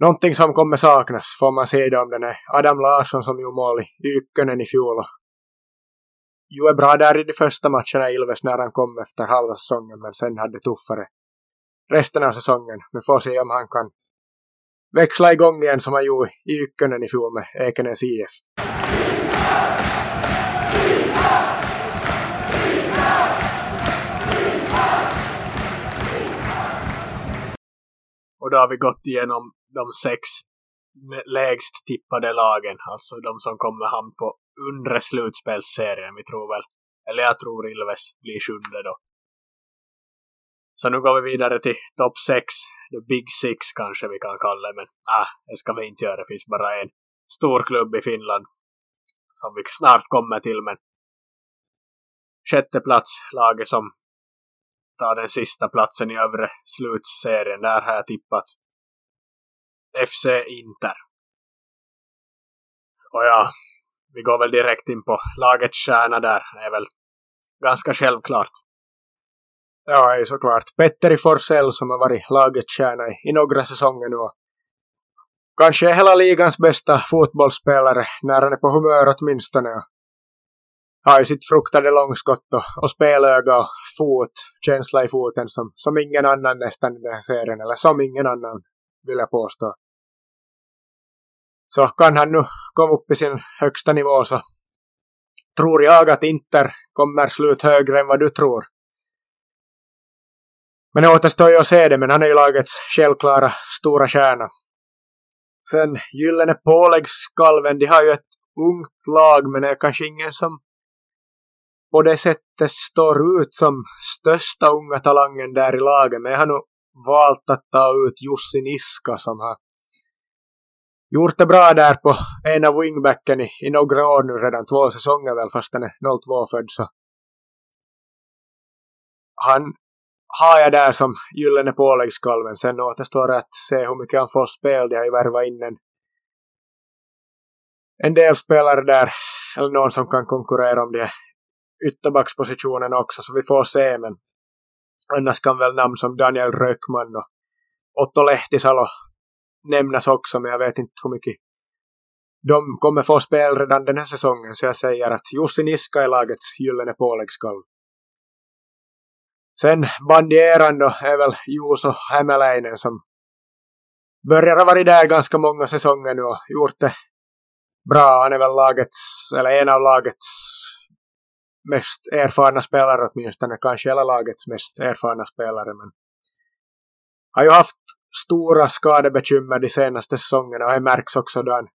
Speaker 1: Någonting som kommer saknas får man se om den är Adam Larsson som gjorde mål i Ykkönen i fjol ju är bra där i de första matcherna i Ilves när han kom efter halva säsongen men sen hade tuffare resten av säsongen. Vi får se om han kan växla igång igen som han gjorde i Ykkönen i fjol med Ekenäs IF.
Speaker 2: Och då har vi gått igenom de sex lägst tippade lagen, alltså de som kommer hamna på undre slutspelsserien. Vi tror väl, eller jag tror Ilves blir sjunde då. Så nu går vi vidare till topp 6, the big six kanske vi kan kalla det, men ah, det ska vi inte göra. Det finns bara en stor klubb i Finland som vi snart kommer till, men sjätte plats, laget som tar den sista platsen i övre slutserien. Där har jag tippat FC Inter. Och ja, vi går väl direkt in på lagets stjärna där. Det är väl ganska självklart.
Speaker 1: Ja, det är ju såklart. Petteri Forsell som har varit lagets stjärna i, i några säsonger nu. Kanske hela ligans bästa fotbollsspelare när han är på humör åtminstone. Har ju sitt fruktade långskott och, och spelöga och fot, känsla i foten som, som ingen annan nästan i den här serien. Eller som ingen annan vill jag påstå så kan han nu komma upp i sin högsta nivå så tror jag att Inter kommer slut högre än vad du tror. Men det återstår ju att se det, men han är ju lagets självklara stora stjärna. Sen Gyllene Påläggskalven, de har ju ett ungt lag, men det är kanske ingen som på det sättet står ut som största unga talangen där i laget. Men jag har nog valt att ta ut Jussi Niska som har gjort det bra där på en av wingbacken i, i några år nu redan, två säsonger väl fast han är 02-född så han har jag där som gyllene påläggskalven. Sen återstår det att se hur mycket han får spel. De har ju värvat in en, en del spelare där, eller någon som kan konkurrera om det ytterbackspositionen också, så vi får se. Men annars kan väl namn som Daniel Röckman och Otto Lehtisalo nämnas också, men jag vet inte hur mycket de kommer få spel redan den här säsongen, så jag säger att Jussi Niska är lagets gyllene påläggskalv. Sen bandieran då är väl Juuso Hämäläinen som börjar ha varit där ganska många säsonger nu och gjort det bra. Han är väl lagets, eller en av lagets mest erfarna spelare åtminstone, kanske hela lagets mest erfarna spelare. Men har ju haft stora skadebekymmer de senaste säsongerna och det märks också då han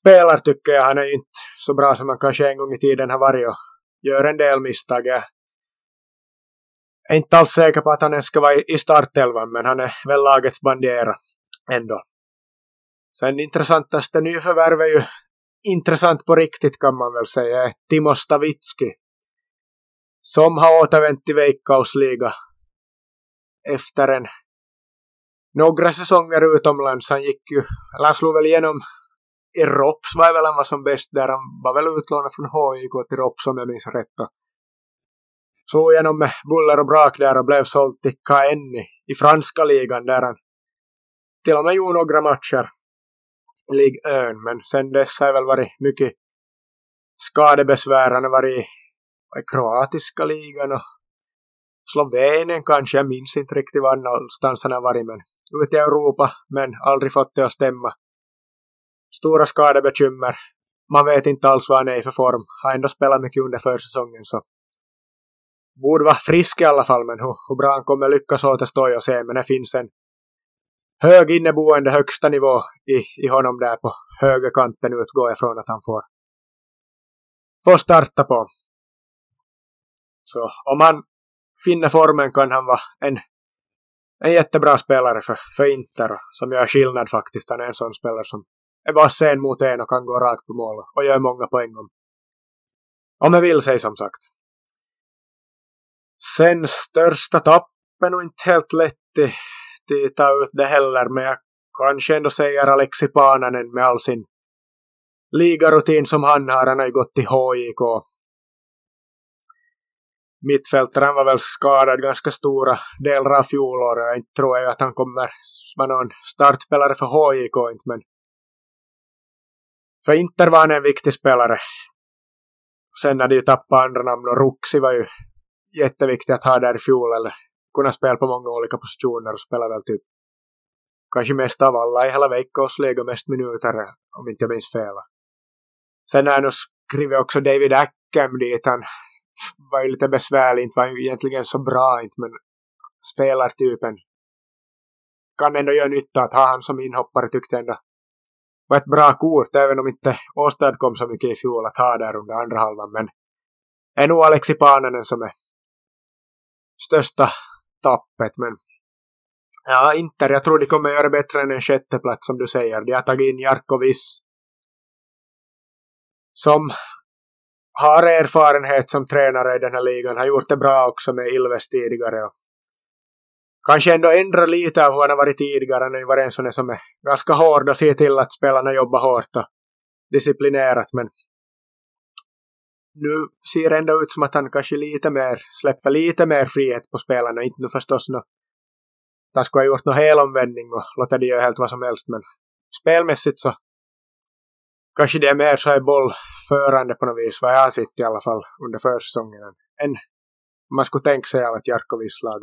Speaker 1: spelar tycker jag. Han är ju inte så bra som han kanske en gång i tiden har varit och gör en del misstag. Jag är inte alls säker på att han ens ska vara i startelvan men han är väl lagets bandiera ändå. Sen intressantaste nyförvärv är ju intressant på riktigt kan man väl säga, är Timo Stavitski. Som har återvänt till Veikkausliga efter en några säsonger utomlands. Han gick ju, eller han slog väl igenom i Rops var väl han var som bäst där. Han var väl utlånad från HIK till Rops om jag minns rätt. Slog igenom med buller och brak där och blev såld till Kaenni i franska ligan där han till och med gjorde några matcher Ligue 1 men sen dess har jag väl varit mycket skadebesvär. Han har varit i kroatiska ligan och Slovenien kanske, jag minns inte riktigt var någonstans han har varit men ute i Europa men aldrig fått det att stämma. Stora skadebekymmer. Man vet inte alls vad han är i för form. Har ändå spelat mycket under försäsongen så borde vara frisk i alla fall men hur, hur bra han kommer lyckas återstår jag se men det finns en hög inneboende högsta nivå i, i honom där på högerkanten utgår jag från att han får, får starta på. Så om han finner formen kan han vara en, en jättebra spelare för, för Inter som gör skillnad faktiskt. Han är en sån spelare som är bara sen mot en och kan gå rakt på mål och gör många poäng om, om jag vill sig som sagt. Sen största tappen och inte helt lätt i ta ut det heller, men jag kanske ändå säger Alexi Pananen med all sin ligarutin som han har. Han har ju gått till HIK. Mittfältaren var väl skadad ganska stora delar av fjolåret. Jag tror ju att han kommer vara någon startspelare för HIK inte, men för Inter var han en viktig spelare. Sen när de tappade andra namn och Ruxi var ju jätteviktigt att ha där i fjol eller kunna spela på många olika positioner och spela väl typ kanske mest av alla i hela veckosliga mest minuter om inte jag minns fel. Sen har jag nog skrivit också David Ackham dit. Han var ju lite besvärlig, inte var ju egentligen så bra inte men spelartypen kan ändå göra nytta att ha han som inhoppare tyckte ändå var ett bra kort även om inte åstadkom så mycket i fjol att ha där under andra halvan men är nog Alexi Pananen som är största tappet. Men ja, Inter, jag tror de kommer göra bättre än en sjätteplats som du säger. De har tagit in Jarkovic som har erfarenhet som tränare i den här ligan. Har gjort det bra också med Ilves tidigare. Och kanske ändå ändra lite av hur han har varit tidigare. Han har ju varit en sån som är ganska hård och ser till att spelarna jobbar hårt och disciplinerat. Men nu ser det ändå ut som att han kanske lite mer släpper lite mer frihet på spelarna. Inte nu förstås nå att han skulle ha gjort någon helomvändning och låta det göra helt vad som helst. Men spelmässigt så kanske det är mer så här bollförande på något vis. Vad jag har sett i alla fall under försäsongen. Än man skulle tänka sig av ett Jarkovis lag.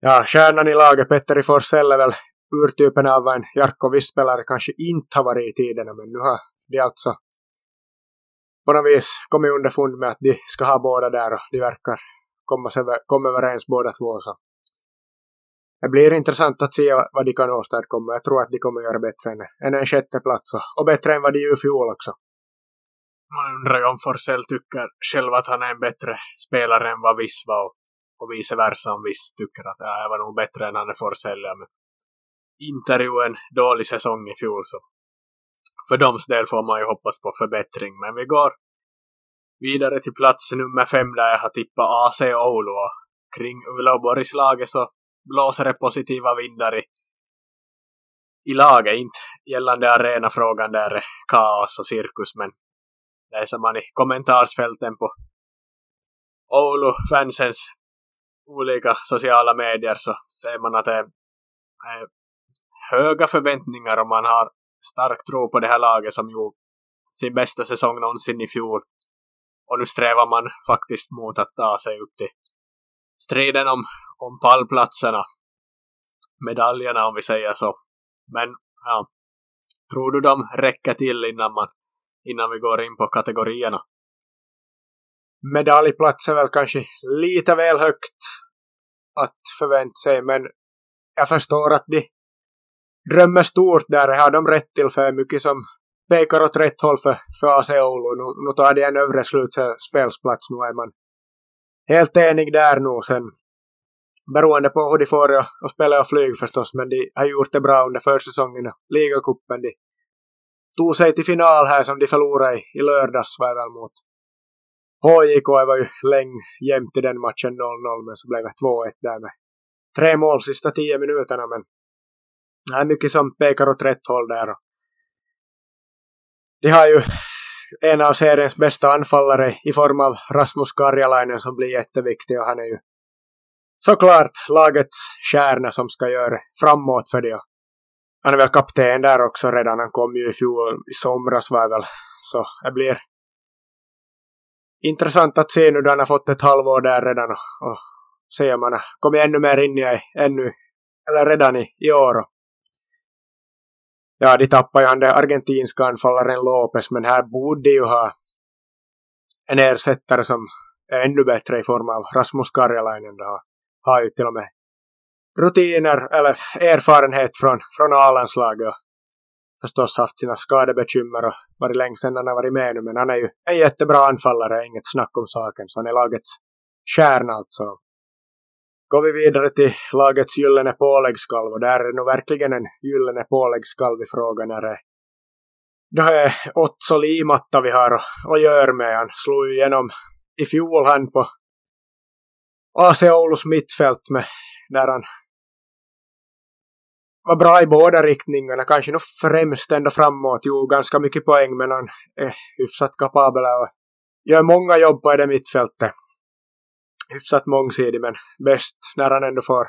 Speaker 1: Ja, stjärnan i laget, Petteri Forsell är väl urtypen av vad en Jarkovis-spelare kanske inte har varit i tiderna. Men nu har de alltså på något vis kommit underfund med att de ska ha båda där och de verkar komma, komma överens båda två. Så. Det blir intressant att se vad de kan åstadkomma. Jag tror att de kommer göra bättre än, än en sjätte plats och, och bättre än vad de gjorde i fjol också.
Speaker 2: Man undrar ju om Forsell tycker själv att han är en bättre spelare än vad Viss var och, och vice versa om Viss tycker att ja, jag var nog bättre än han är Forsell. Ja, men Inter ju en dålig säsong i fjol så för doms del får man ju hoppas på förbättring. Men vi går vidare till plats nummer fem där jag har tippat AC Oulu. Och kring Uleåborgs laget så blåser det positiva vindar i, i laget. Inte gällande arenafrågan där är kaos och cirkus men läser man i kommentarsfälten på Oulu-fansens olika sociala medier så ser man att det är höga förväntningar och man har stark tro på det här laget som gjorde sin bästa säsong någonsin i fjol. Och nu strävar man faktiskt mot att ta sig upp till striden om, om pallplatserna. Medaljerna om vi säger så. Men ja, tror du de räcker till innan, man, innan vi går in på kategorierna?
Speaker 1: Medaljplats är väl kanske lite väl högt att förvänta sig men jag förstår att de drömmer stort där. Har de rätt till för mycket som pekar åt rätt håll för, för AC Oulu. Nu, nu tar de en övre slutspelsplats. Nu är man helt enig där nu sen. Beroende på hur de får att spela och flyg förstås. Men de har gjort det bra under försäsongen och ligacupen. De tog sig till final här som de förlorade i, i lördags var väl mot HJK. Det var ju länge jämnt i den matchen 0-0 men så blev det 2-1 där med tre mål sista tio minuterna. Men det är mycket som pekar åt rätt håll där. De har ju en av seriens bästa anfallare i form av Rasmus Karjalainen som blir jätteviktig och han är ju såklart lagets kärna som ska göra framåt för det. Han är väl kapten där också redan. Han kom ju i fjol, i somras var väl. Så det blir intressant att se nu då han har fått ett halvår där redan och, och se om han har kommit ännu mer in i ännu, eller redan i, i år ja, de tappade ju han den argentinska anfallaren Lopez, men här borde ju ha en ersättare som är ännu bättre i form av Rasmus Karjalainen. Då har ju till och med rutiner eller erfarenhet från, från A-landslaget och förstås haft sina skadebekymmer och varit länge sedan han har varit med nu, men han är ju en jättebra anfallare, inget snack om saken, så han är lagets kärna alltså går vi vidare till lagets gyllene påläggskalv och där är det nog verkligen en gyllene påläggskalv i frågan när det då är Otso Limatta vi har att göra med. Han slog ju igenom i fjol han på AC Oulus mittfält med där han var bra i båda riktningarna, kanske nog främst ändå framåt, jo ganska mycket poäng men han är eh, hyfsat kapabel och gör många jobb på det mittfältet hyfsat mångsidig men bäst när han ändå får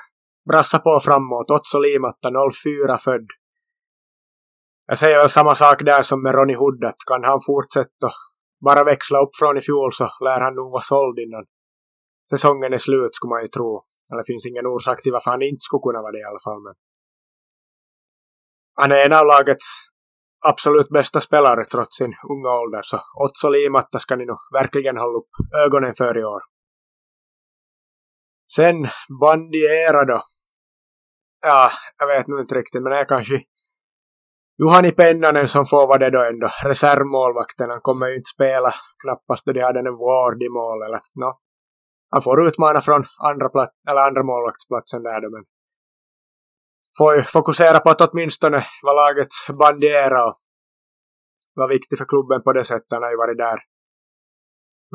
Speaker 1: brassa på framåt. Otso Limatta 04 född. Jag säger väl samma sak där som med Ronny Hood att kan han fortsätta bara växla upp från i fjol så lär han nog vara såld innan säsongen är slut skulle man ju tro. Eller finns ingen orsak till varför han inte skulle kunna vara det i alla fall. Men han är en av lagets absolut bästa spelare trots sin unga ålder så Otso Limatta ska ni nog verkligen hålla upp ögonen för i år. Sen Bandiera då. Ja, jag vet nog inte riktigt, men det är kanske Juhani Pennanen som får vara det då ändå. Reservmålvakten, han kommer ju inte spela knappast då de hade en Ward i mål eller no. Han får utmana från andra, plat eller andra målvaktsplatsen där då, men får ju fokusera på att åtminstone vara lagets bandiera och vara viktig för klubben på det sättet. Han har ju varit där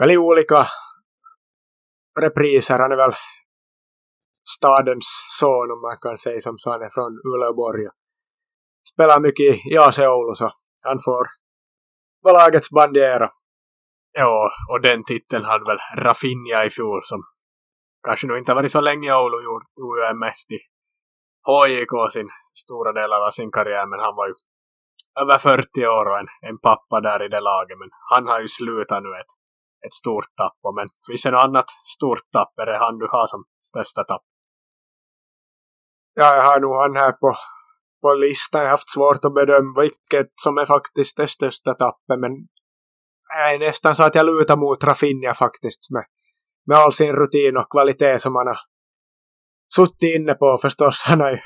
Speaker 1: Väldigt olika repriser. Han är väl stadens son om man kan säga som så. Han är från Uleåborg. Spelar mycket i AC Oulu så han får vara lagets bandiera.
Speaker 2: Ja, och den titeln hade väl Rafinha i fjol som kanske nu inte varit så länge i Oulu gjorde, gjorde mest i HJK sin stora delar av sin karriär men han var ju över 40 år och en, en pappa där i det laget men han har ju slutat nu ett, ett stort tapp men finns det något annat stort tapp är det han du har som största tapp?
Speaker 1: Ja, jag har nog han här på, på listan. Jag har haft svårt att bedöma vilket som är faktiskt det största tappet. Men jag är nästan så att jag lutar mot Rafinha faktiskt. Med, med all sin rutin och kvalitet som han har suttit inne på förstås. Han har ju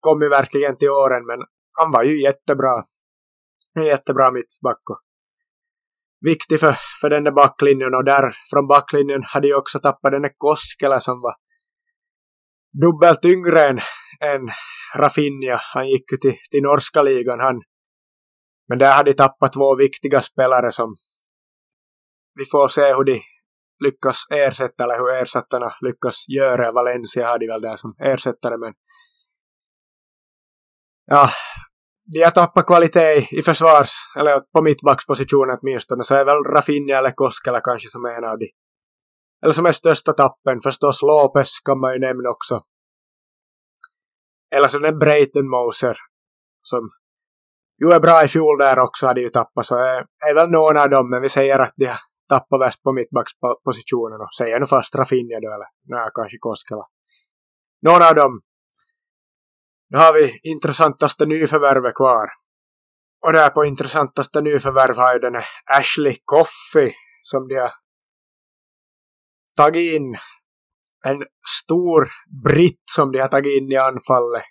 Speaker 1: kommit verkligen till åren. Men han var ju jättebra. En jättebra mittback. Viktig för, för den där backlinjen. Och där från backlinjen hade ju också tappat den där Koskela som var dubbelt yngre än, än Rafinha. Han gick ju till, till norska ligan. Han, men där hade de tappat två viktiga spelare som vi får se hur de lyckas ersätta eller hur ersättarna lyckas göra. Valencia hade väl där som ersättare men ja, de har tappat kvalitet i, i försvars eller på mittbackspositionen åtminstone så är väl Rafinha eller Koskela kanske som är en av de eller som är största tappen, förstås Lopez kan man ju nämna också. Eller så den Breiten Moser. som ju är bra i fjol där också, hade ju tappat, så är, är väl någon av dem, men vi säger att de tappar värst på mittbackspositionen och säger nu fast Rafinha då, eller nej, kanske Koskela. Någon av dem. Då har vi intressantaste nyförvärvet kvar. Och där på intressantaste nyförvärv har ju den Ashley Coffey som de har tagit in. En stor britt som de har tagit in i anfallet.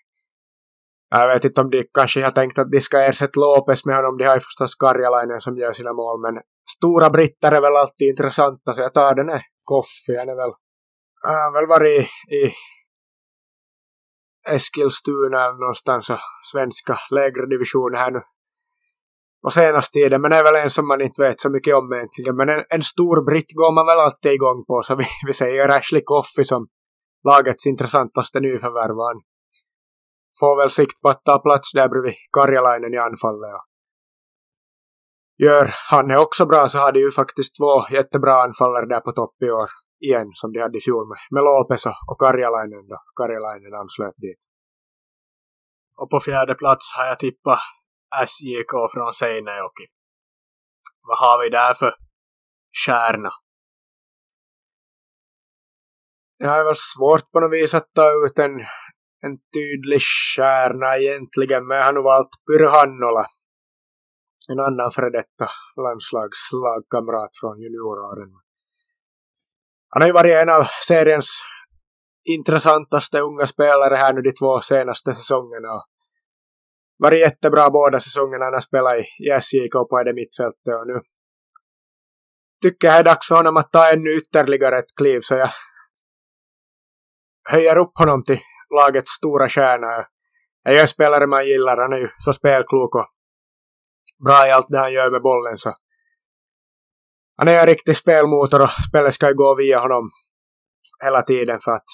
Speaker 1: Jag vet inte om de kanske har tänkt att de ska ersätta Lopez med honom. De har ju förstås Karjalainen som gör sina mål. Men stora britter är väl alltid intressanta så jag tar den här Coffey. Han är väl, han har väl varit i Eskilstuna eller någonstans och svenska lägre divisioner här nu på senaste tiden. Men det är väl en som man inte vet så mycket om egentligen. Men en, en stor britt går man väl alltid igång på. Så vi, vi säger Ashley Coffey som lagets intressantaste nyförvärv. Han får väl sikt på att ta plats där bredvid Karjalainen i anfallet. Och gör han är också bra så har de ju faktiskt två jättebra anfallare där på topp i år igen som de hade i fjol med, med Lopez och Karjalainen då. Karjalainen anslöt dit.
Speaker 2: Och på fjärde plats har jag tippat SJK från Seinäjoki. Vad har vi där för kärna?
Speaker 1: Det är väl svårt på något vis att ta ut en, en tydlig kärna egentligen, men jag har nog valt Pyrhannola. En annan före detta landslagslagkamrat från junioråren. Han har ju varit en av seriens intressantaste unga spelare här nu de två senaste säsongerna. Varit jättebra båda säsongerna när han spelat i SJK på det mittfältet och nu tycker jag det är dags för honom att ta ännu ytterligare ett kliv så jag höjer upp honom till lagets stora stjärna. Jag är en spelare man gillar, han är ju så spelklok och bra i allt det han gör med bollen så han är en riktig spelmotor och spelet ska ju gå via honom hela tiden för att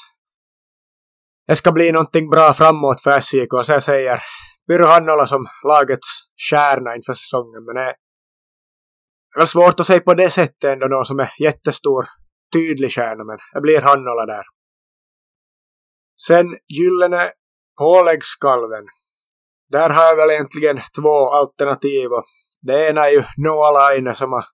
Speaker 1: det ska bli någonting bra framåt för SJK. Så jag säger Byrå Hannola som lagets kärna inför säsongen. Men det är väl svårt att säga på det sättet ändå någon som är jättestor, tydlig kärna. Men det blir Hannola där. Sen Gyllene påläggskalven. Där har jag väl egentligen två alternativ. Det ena är ju Noah Laine som har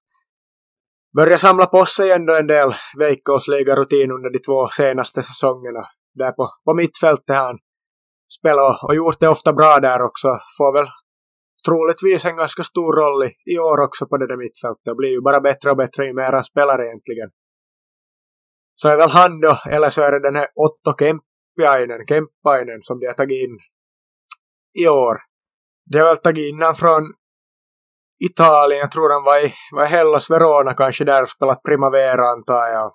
Speaker 1: börjat samla på sig ändå en del veikkausliga rutin under de två senaste säsongerna. Där på, på mittfältet har han spelat och gjort det ofta bra där också. Får väl troligtvis en ganska stor roll i, i år också på det där mittfältet. Det blir ju bara bättre och bättre ju mer han spelar egentligen. Så är väl han då, eller så är det den här Otto Kempiainen, Kemppainen som de har tagit in i år. De har väl tagit in han från Italien, jag tror han var i, var i Hellas Verona kanske där och spelat Primavera antar jag.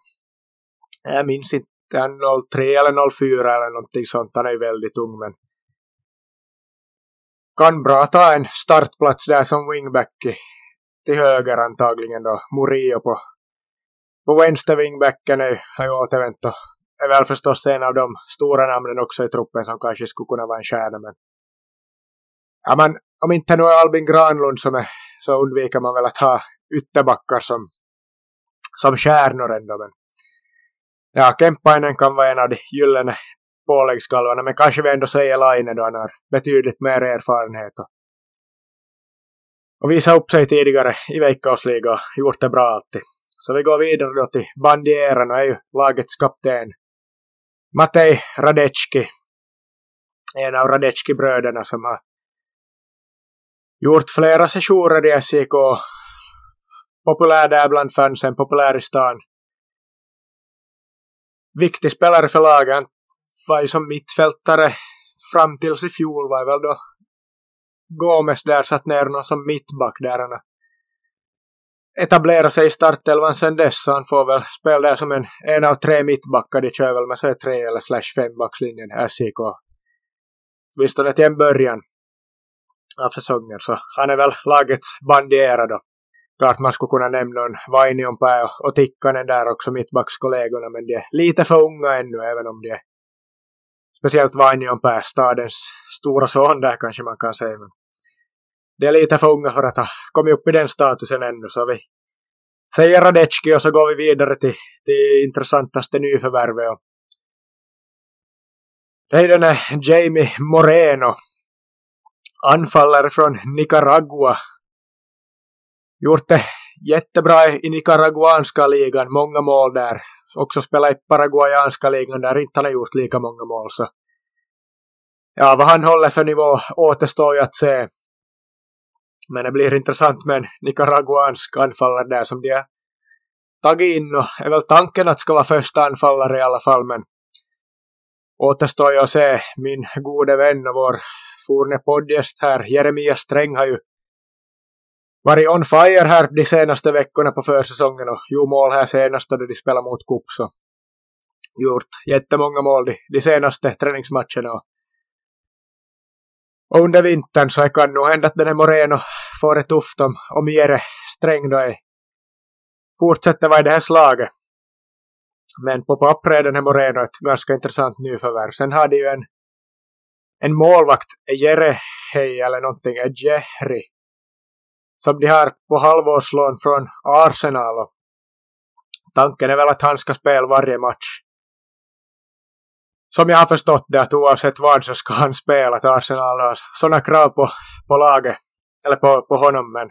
Speaker 1: Jag minns inte, han 03 eller 04 eller någonting sånt, han är väldigt ung men kan bra ta en startplats där som wingback till höger antagligen då. Murillo på, på vänster wingbacken är, har ju återvänt och är väl förstås en av de stora namnen också i truppen som kanske skulle kunna vara en stjärna men ja men om inte nu är Albin Granlund som är så undviker man väl att ha ytterbackar som, som stjärnor ändå. Men ja, Kemppainen kan vara en av de gyllene påläggskalvarna, men kanske vi ändå säger Laine då han har betydligt mer erfarenhet och, och visat upp sig tidigare i Veikkausliga och gjort det bra alltid. Så vi går vidare då till bandieran och är ju lagets kapten Matej Radecki. En av Radecki-bröderna som har gjort flera sessioner i SJK. Populär där bland fansen, populär i stan. Viktig spelare för lagen. Var ju som mittfältare fram tills i fjol var väl då Gomes där satt ner någon som mittback där han etablera sig i startelvan sen dess så han får väl spela där som en, en av tre mittbackar. De kör väl med så tre eller slash fembackslinjen SJK. Åtminstone till en början av säsongen. Så han är väl lagets bandiera då. Klart man skulle kunna nämna en Vainionpää och, och Tikkanen där också, mittbackskollegorna, men de är lite för unga ännu, även om de är speciellt Vainionpää, stadens stora son där kanske man kan säga. Men de är lite för unga för att ha kommit upp i den statusen ännu, så vi säger Radecki och så går vi vidare till, till intressantaste nyförvärvet. Det är den här Jamie Moreno anfallare från Nicaragua. Gjort det jättebra i nicaraguanska ligan, många mål där. Också spelat i paraguayanska ligan där inte han har gjort lika många mål. Så. Ja, vad han håller för nivå återstår ju att se. Men det blir intressant med en nicaraguansk anfallare där som de har tagit in och är väl tanken att ska vara första anfallare i alla fall men återstår ju att se min gode vän och vår forne poddgäst här Jeremia Sträng har ju varit on fire här de senaste veckorna på försäsongen och gjort mål här senast då de spelade mot Kups och gjort jättemånga mål de, de senaste träningsmatcherna och och under vintern så kan nog hända att den här Moreno får det tufft om, om Jere Sträng då är, fortsätter vara i det här slaget. Men på pappret är den här Moreno ett ganska intressant nyförvärv. Sen har de ju en, en målvakt, Jere Hej eller någonting, Jehri, som de har på halvårslån från Arsenal. Och tanken är väl att han ska spela varje match som jag har förstått det att oavsett vad så ska han spela att Arsenal har sådana krav på, på laget, eller på, på honom men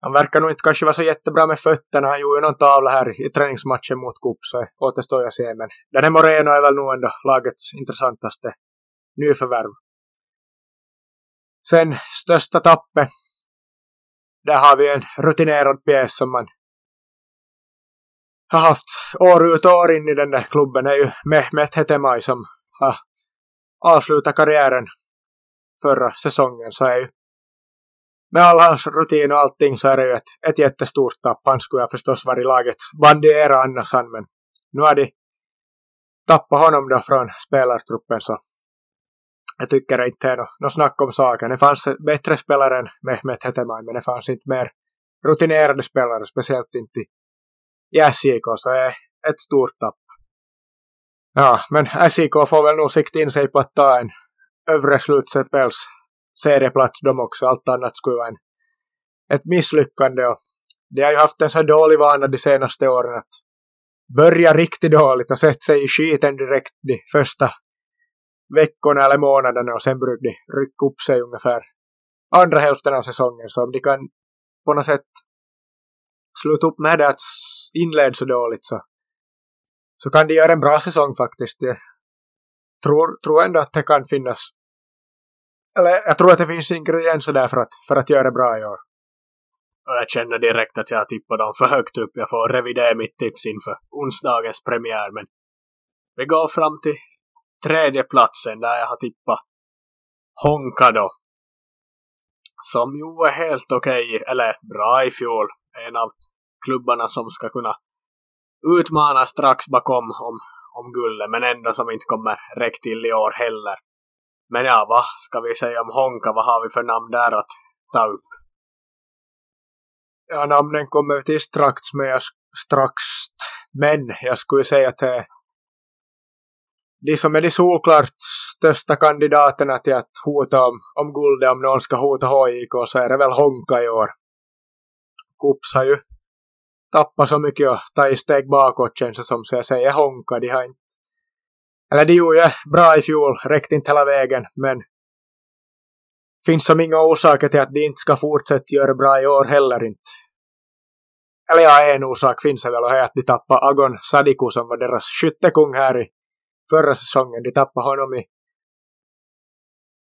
Speaker 1: han verkar nog inte kanske vara så jättebra med fötterna. Han gjorde ju någon tavla här i träningsmatchen mot Coop, så återstår jag se. Men den här Moreno är väl nog ändå lagets intressantaste nyförvärv. Sen största tappet. Där har vi en rutinerad pjäs som man har haft år ut och år in i den där klubben är ju Mehmet Hetemaj som har avslutat karriären förra säsongen så är ju med all hans rutin och allting så är det ju ett, ett jättestort tapp. Han skulle ha förstås varit lagets bandiera annars han men nu har de tappat honom då från spelartruppen så jag tycker inte det är något no snack om saken. Det fanns bättre spelare än Mehmet Hetemaj men det fanns inte mer rutinerade spelare, speciellt inte i SJK så det är ett stort tapp. Ja, men SJK får väl nog sikta in sig på att ta en övre slutspels serieplats de också. Allt annat skulle vara en, ett misslyckande. Och de har ju haft en så dålig vana de senaste åren att börja riktigt dåligt och sätta sig i skiten direkt de första veckorna eller månaderna och sen brukar de rycka upp sig ungefär andra hälften av säsongen. Så om de kan på något sätt sluta upp med det att inleda så dåligt så, så kan de göra en bra säsong faktiskt. Jag tror, tror ändå att det kan finnas eller jag tror att det finns ingredienser där för att, för att göra det bra i år.
Speaker 2: Jag känner direkt att jag har tippat dem för högt upp. Jag får revidera mitt tips inför onsdagens premiär. Men vi går fram till tredje platsen där jag har tippat Honka då. Som ju är helt okej, okay, eller bra i fjol. En av klubbarna som ska kunna utmana strax bakom om, om guldet men ändå som inte kommer räcka till i år heller. Men ja, vad ska vi säga om Honka? Vad har vi för namn där att ta upp?
Speaker 1: Ja, namnen kommer till strax, men jag, strax. Men jag skulle säga att det är de som är de solklart största kandidaterna till att hota om, om guldet om någon ska hota HIK så är det väl Honka i år. Kups har ju tappat så mycket och tagit steg bakåt känns det som så jag säger Honka. De har inte eller de gjorde ju bra i fjol, räckte inte hela vägen, men finns som inga orsaker till att de inte ska fortsätta göra bra i år heller inte. Eller ja, en orsak finns det väl och det är att de tappade Agon Sadiku som var deras skyttekung här i förra säsongen. De tappade honom i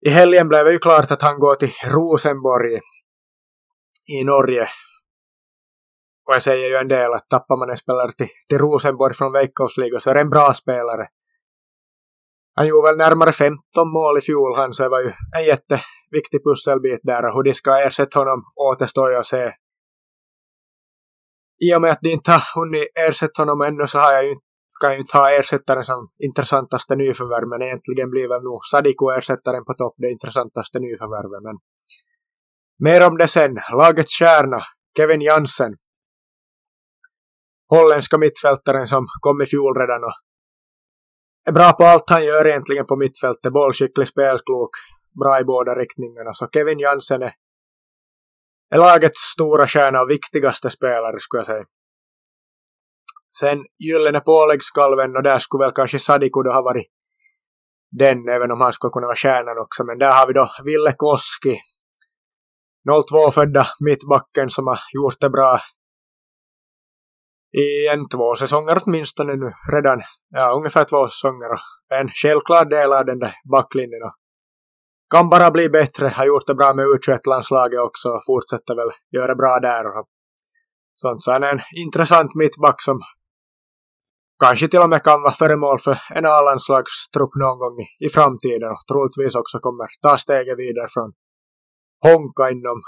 Speaker 1: i helgen blev det ju klart att han går till Rosenborg i Norge. Och jag säger ju en del att tappar man en spelare till, till Rosenborg från Veikkausliga så är det en bra spelare. Han gjorde väl närmare 15 mål i fjol han, så det var ju en jätteviktig pusselbit där och hur de ska ersätta honom återstår ju att se. I och med att de inte har hunnit ersätta honom ännu så har jag ju, inte ska ju inte ha ersättaren som intressantaste nyförvärv men egentligen blir väl nog Sadiko ersättaren på topp det intressantaste nyförvärvet men mer om det sen. Lagets stjärna, Kevin Jansen. Holländska mittfältaren som kom i fjol redan och är bra på allt han gör egentligen på mittfältet. Bollskicklig, spelklok, bra i båda riktningarna. Så Kevin Jansen är, är lagets stora stjärna och viktigaste spelare skulle jag säga. Sen gyllene påläggskalven och där skulle väl kanske Sadiku då ha varit den, även om han skulle kunna vara stjärnan också. Men där har vi då Ville Koski, 02-födda mittbacken som har gjort det bra i en två säsonger åtminstone nu redan. Ja, ungefär två säsonger en självklar del av den där backlinjen. Och kan bara bli bättre, har gjort det bra med U21-landslaget också och fortsätter väl göra bra där. Sånt. Så han är en intressant mittback som kanske till och med kan vara föremål för en A-landslagstrupp någon gång i, i framtiden och troligtvis också kommer ta steget vidare från Honka inom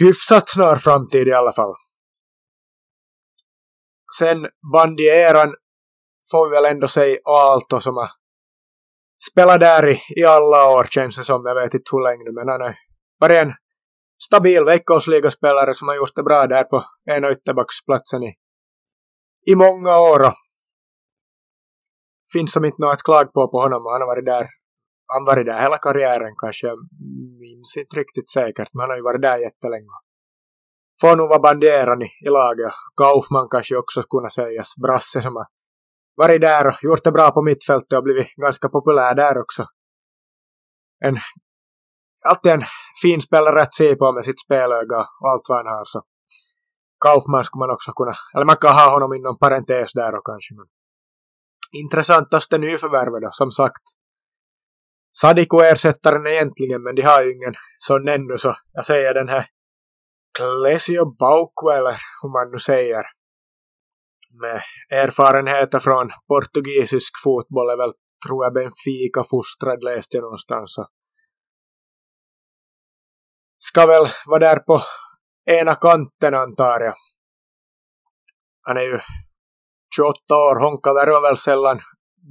Speaker 1: hyfsat snar framtid i alla fall. Sen bandieran får vi väl ändå säga Aalto som har spelat där i, i alla år känns det som. Jag vet inte hur länge nu men han har varit en stabil veckosligaspelare som har gjort det bra där på ena ytterbacksplatsen i, i många år. Finns som inte något klag på på honom. Han har varit där han har varit där hela karriären kanske. Jag minns inte riktigt säkert men han har ju varit där jättelänge. Får nog vara banderan i, i laget. Kaufman kanske också kunna sägas. Brasse som har varit där och gjort det bra på mittfältet och blivit ganska populär där också. En, alltid en fin spelare att se på med sitt spelöga och allt vad han har. Så Kaufman skulle man också kunna, eller man kan ha honom inom parentes där och kanske. Men intressantaste nyförvärvet då, som sagt. Sadiko ersättaren egentligen, men de har ju ingen sån ännu, så jag säger den här Klesio Bauco, eller hur man nu säger. Med erfarenheter från portugisisk fotboll är väl, tror jag, Benfica fostrad läste jag någonstans. Så. Ska väl vara där på ena kanten antar jag. Han är ju 28 år, Honka värvar väl sällan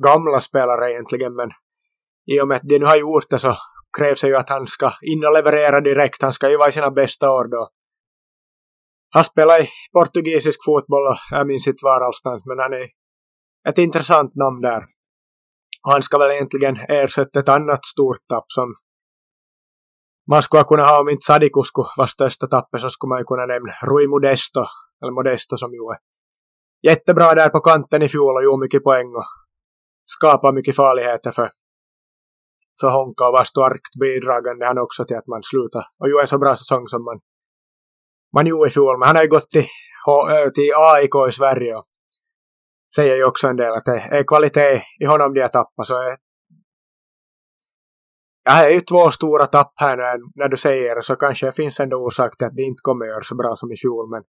Speaker 1: gamla spelare egentligen, men i och med att de nu har gjort det så krävs det ju att han ska in och leverera direkt. Han ska ju vara i sina bästa år då. Han spelar i portugisisk fotboll och jag minns inte var allstans, men han är ett intressant namn där. Och han ska väl egentligen ersätta ett annat stort tapp som inte Sadiko skulle vara största tappet så skulle man Rui Modesto, eller Modesto som ju är jättebra där på kanten i fjol och gjorde mycket poäng och skapar mycket farligheter för, för Honka och var starkt bidragande han också till att man slutar och gjorde en så bra säsong som man, man gjorde i fjol. Men han har ju gått till, till AIK i Sverige och säger ju också en del att det är kvalitet i honom de har tappat så är Ja, det är ju två stora tapp här när, när du säger så kanske det finns ändå orsak till att de inte kommer göra så bra som i fjol. Men,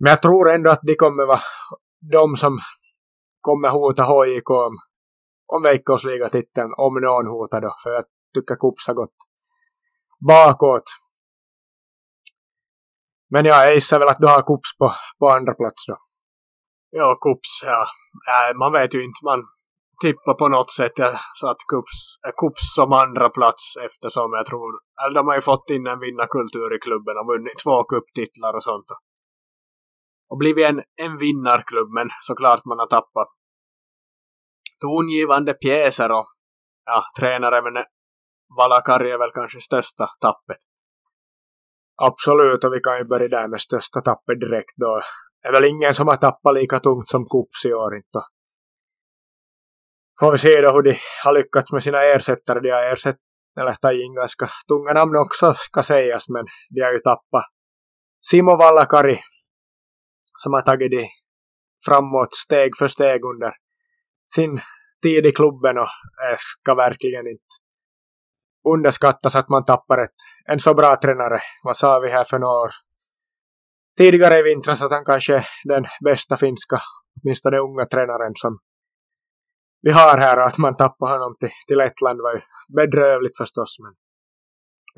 Speaker 1: men jag tror ändå att de kommer vara de som kommer hota HJK om, om veckosligatiteln, om någon hotar då. För jag tycker Kups har gått bakåt. Men ja, jag gissar väl att du har Kups på, på andra plats då.
Speaker 2: Ja, Kups, ja. Äh, man vet ju inte. Man, tippa på något sätt jag satt Kups, eh, Kups som andra plats eftersom jag tror, eller de har ju fått in en vinnarkultur i klubben och vunnit två kupptitlar och sånt. Och blivit en, en vinnarklubb men såklart man har tappat tongivande pjäser och ja, tränare men eh, Valakari är väl kanske största tappet.
Speaker 1: Absolut, och vi kan ju börja där med största tappet direkt då. Det är väl ingen som har tappat lika tungt som Kups i år inte får vi se då hur de har lyckats med sina ersättare. De har ersatt, eller tagit in ganska tunga namn också ska sägas, men de har ju tappat Simo Vallakari som har tagit de framåt steg för steg under sin tid i klubben och ska verkligen inte underskattas att man tappar ett, en så bra tränare. Vad sa vi här för några år tidigare i vintras att han kanske är den bästa finska, åtminstone unga tränaren som vi har här att man tappar honom till, till Lettland var ju bedrövligt förstås. Men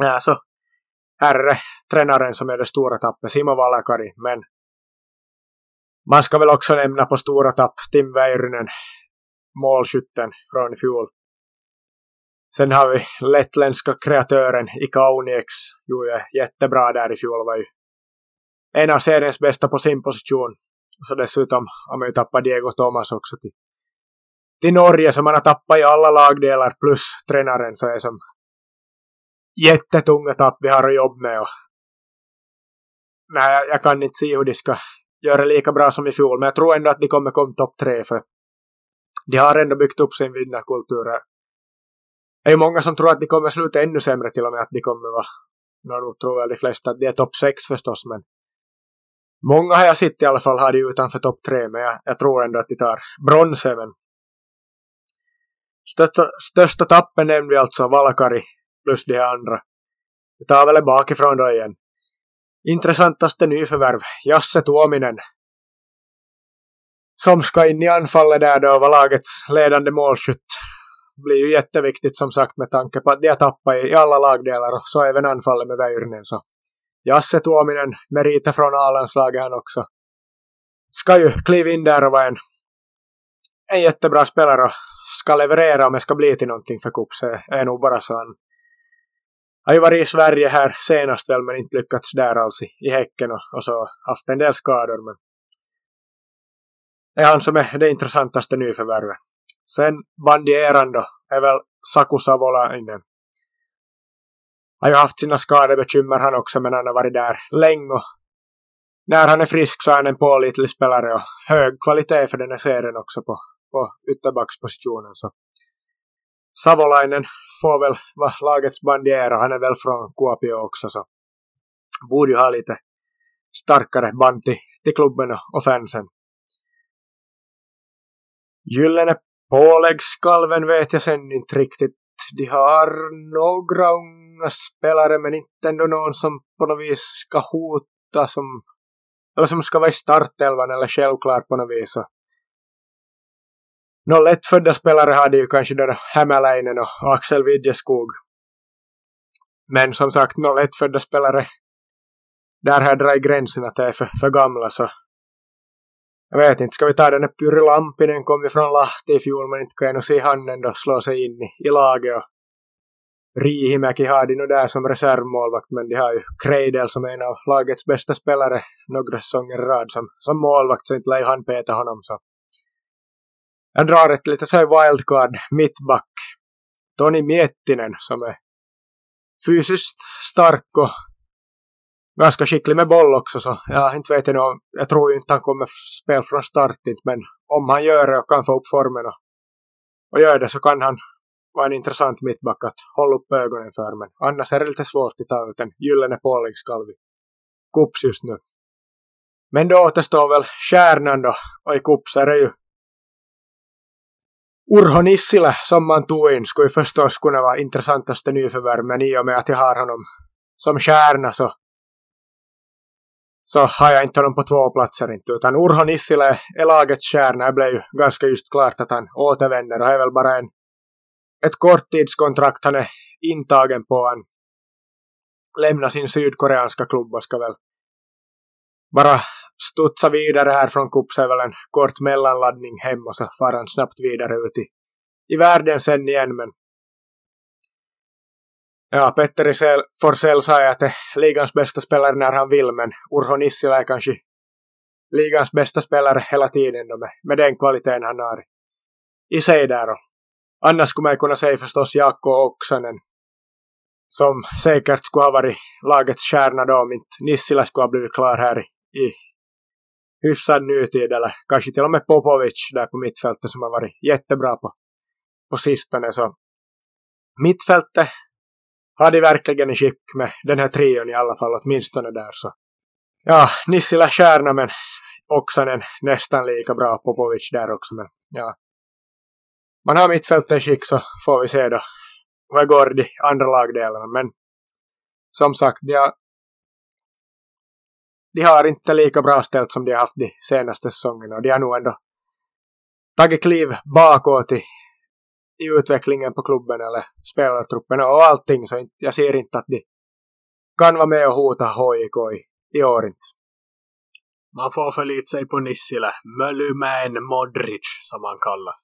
Speaker 1: ja, så här är det tränaren som är det stora tappet, Simo Valakari. Men man ska väl också nämna på stora tapp Tim Väyrynen, målskytten från i fjol. Sen har vi lettländska kreatören Ika Unieks, gjorde jättebra där i fjol, var ju en av seriens bästa på sin position. Så dessutom har man ju tappat Diego Thomas också till till Norge som man har tappat i alla lagdelar plus tränaren så är som jättetunga tapp vi har att jobba med. Och nej, jag kan inte se hur de ska göra lika bra som i fjol men jag tror ändå att de kommer komma topp tre för de har ändå byggt upp sin vinnarkultur. Det är ju många som tror att de kommer sluta ännu sämre till och med att de kommer vara nu tror väl de flesta att de är topp sex, förstås men många har jag sett i alla fall har de utanför topp tre, men jag, jag, tror ändå att de tar bronset. Men... Största, största tappen nämnde vi alltså Valkari plus de andra. Vi tar väl bakifrån då igen. Intressantaste nyförvärv, Jasse Tuominen. Som ska in i anfallet där då var lagets ledande målskytt blir ju jätteviktigt som sagt med tanke på att de har tappat i alla lagdelar och så även anfallet med Väyrynen. Så Jasse Tuominen, meriter från A-landslaget han också. Ska ju kliva in där och vara en, en jättebra spelare och ska leverera om det ska bli till någonting för Kups. Det är nog bara så han har ju varit i Sverige här senast väl men inte lyckats där alls i, i Häcken och, och så haft en del skador men det är han som är det intressantaste nyförvärvet. Sen bandieran då är väl Saku Savolainen. Har ju haft sina skadebekymmer han också men han har varit där länge och när han är frisk så är han en pålitlig spelare och hög kvalitet för den här serien också på, på ytterbackspositionen. Så Savolainen får väl vara lagets bandiera. Han är väl från Kuopio också så borde ju ha lite starkare band till, till klubben och fansen. Gyllene Påläggskalven vet jag sen inte riktigt. De har några unga spelare men inte ändå någon som på något vis ska hota som eller som ska vara i startelvan eller självklar på något vis. Några lättfödda spelare hade ju kanske då Hämäläinen och Axel Widjeskog. Men som sagt, några lättfödda spelare där har jag dragit gränsen att det är för, för gamla så jag vet inte, ska vi ta den där Pyry Lampinen kom ju från Lahti i fjol men inte kan jag nog se han ändå slå sig in i, i laget och Riihimäki har de nog där som reservmålvakt men de har ju Kreidel som är en av lagets bästa spelare några säsonger i rad som, som målvakt så inte lär han peta honom så. Jag drar ett lite så här wildcard mittback. Toni Miettinen som är fysiskt stark och ganska skicklig med boll också så ja, inte vet jag nog. Jag tror inte han kommer spela från start inte, men om han gör det och kan få upp formen och, och gör det så kan han vara en intressant mittback att hålla upp ögonen för men annars är det lite svårt att ta ut en gyllene påläggskalv i kups just nu. Men då återstår väl kärnan då och i kups är det ju Urho Nissilä som man tog in skulle ju förstås kunna vara intressantaste nyförvärv men i och med att jag har honom som kärna så så har jag inte honom på två platser inte, utan Urho Nissilä är lagets kärna. Det blev ju ganska just klart att han återvänder och är väl bara en, ett korttidskontrakt han är intagen på. Han lämnar sin sydkoreanska klubb och ska väl bara studsa vidare här från Kups är väl en kort mellanladdning hem och så far han snabbt vidare ut i, i världen sen igen men Ja, Petteri Forsell sa att det är ligans bästa spelare när han vill, men Urho Nissilä är kanske ligans bästa spelare hela tiden då med, med den kvaliteten han har i sig där. Och annars skulle man kunna säga förstås Jaakko Oksanen som säkert skulle ha varit lagets kärna då om inte Nissilä skulle ha blivit klar här i hyfsad nutid eller kanske till och med Popovic där på mittfältet som har varit jättebra på, på sistone. Så mittfältet har de verkligen i skick med den här trion i alla fall, åtminstone där så. Ja, Nissila stjärna men Oksanen nästan lika bra Popovic där också men ja. Man har mittfältet i skick så får vi se då hur det går i de andra lagdelarna men som sagt, de har, de har inte lika bra ställt som de har haft de senaste säsongerna och de har nog ändå tagit kliv bakåt i i utvecklingen på klubben eller spelartruppen och allting så jag ser inte att de kan vara med och hota HIK i, i år inte.
Speaker 2: Man får förlita sig på Nissilä, Mölymäen Modric som han kallas.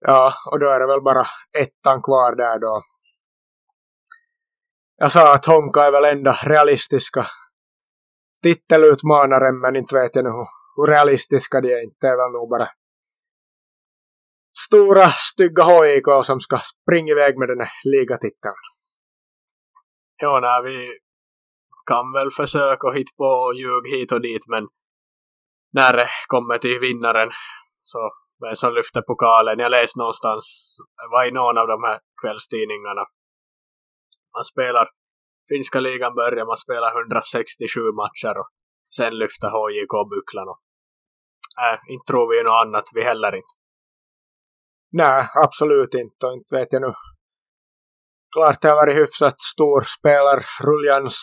Speaker 1: Ja, och då är det väl bara ettan kvar där då. Jag sa att Honka är väl enda realistiska titelutmanaren men inte vet jag nu hur realistiska de är. Inte är väl nog bara stora stygga HIK som ska springa iväg med den här ligatiteln.
Speaker 2: Ja, nej, vi kan väl försöka hitta på ljug hit och dit, men när det kommer till vinnaren. Så vem som lyfter pokalen. Jag läste någonstans, var i någon av de här kvällstidningarna. Man spelar, finska ligan börjar, man spelar 167 matcher och sen lyfter HJK bucklan. Och, äh, inte tror vi något annat, vi heller inte.
Speaker 1: Nej, absolut inte. Och inte vet jag nu. Klart det har varit hyfsat stor spelarruljans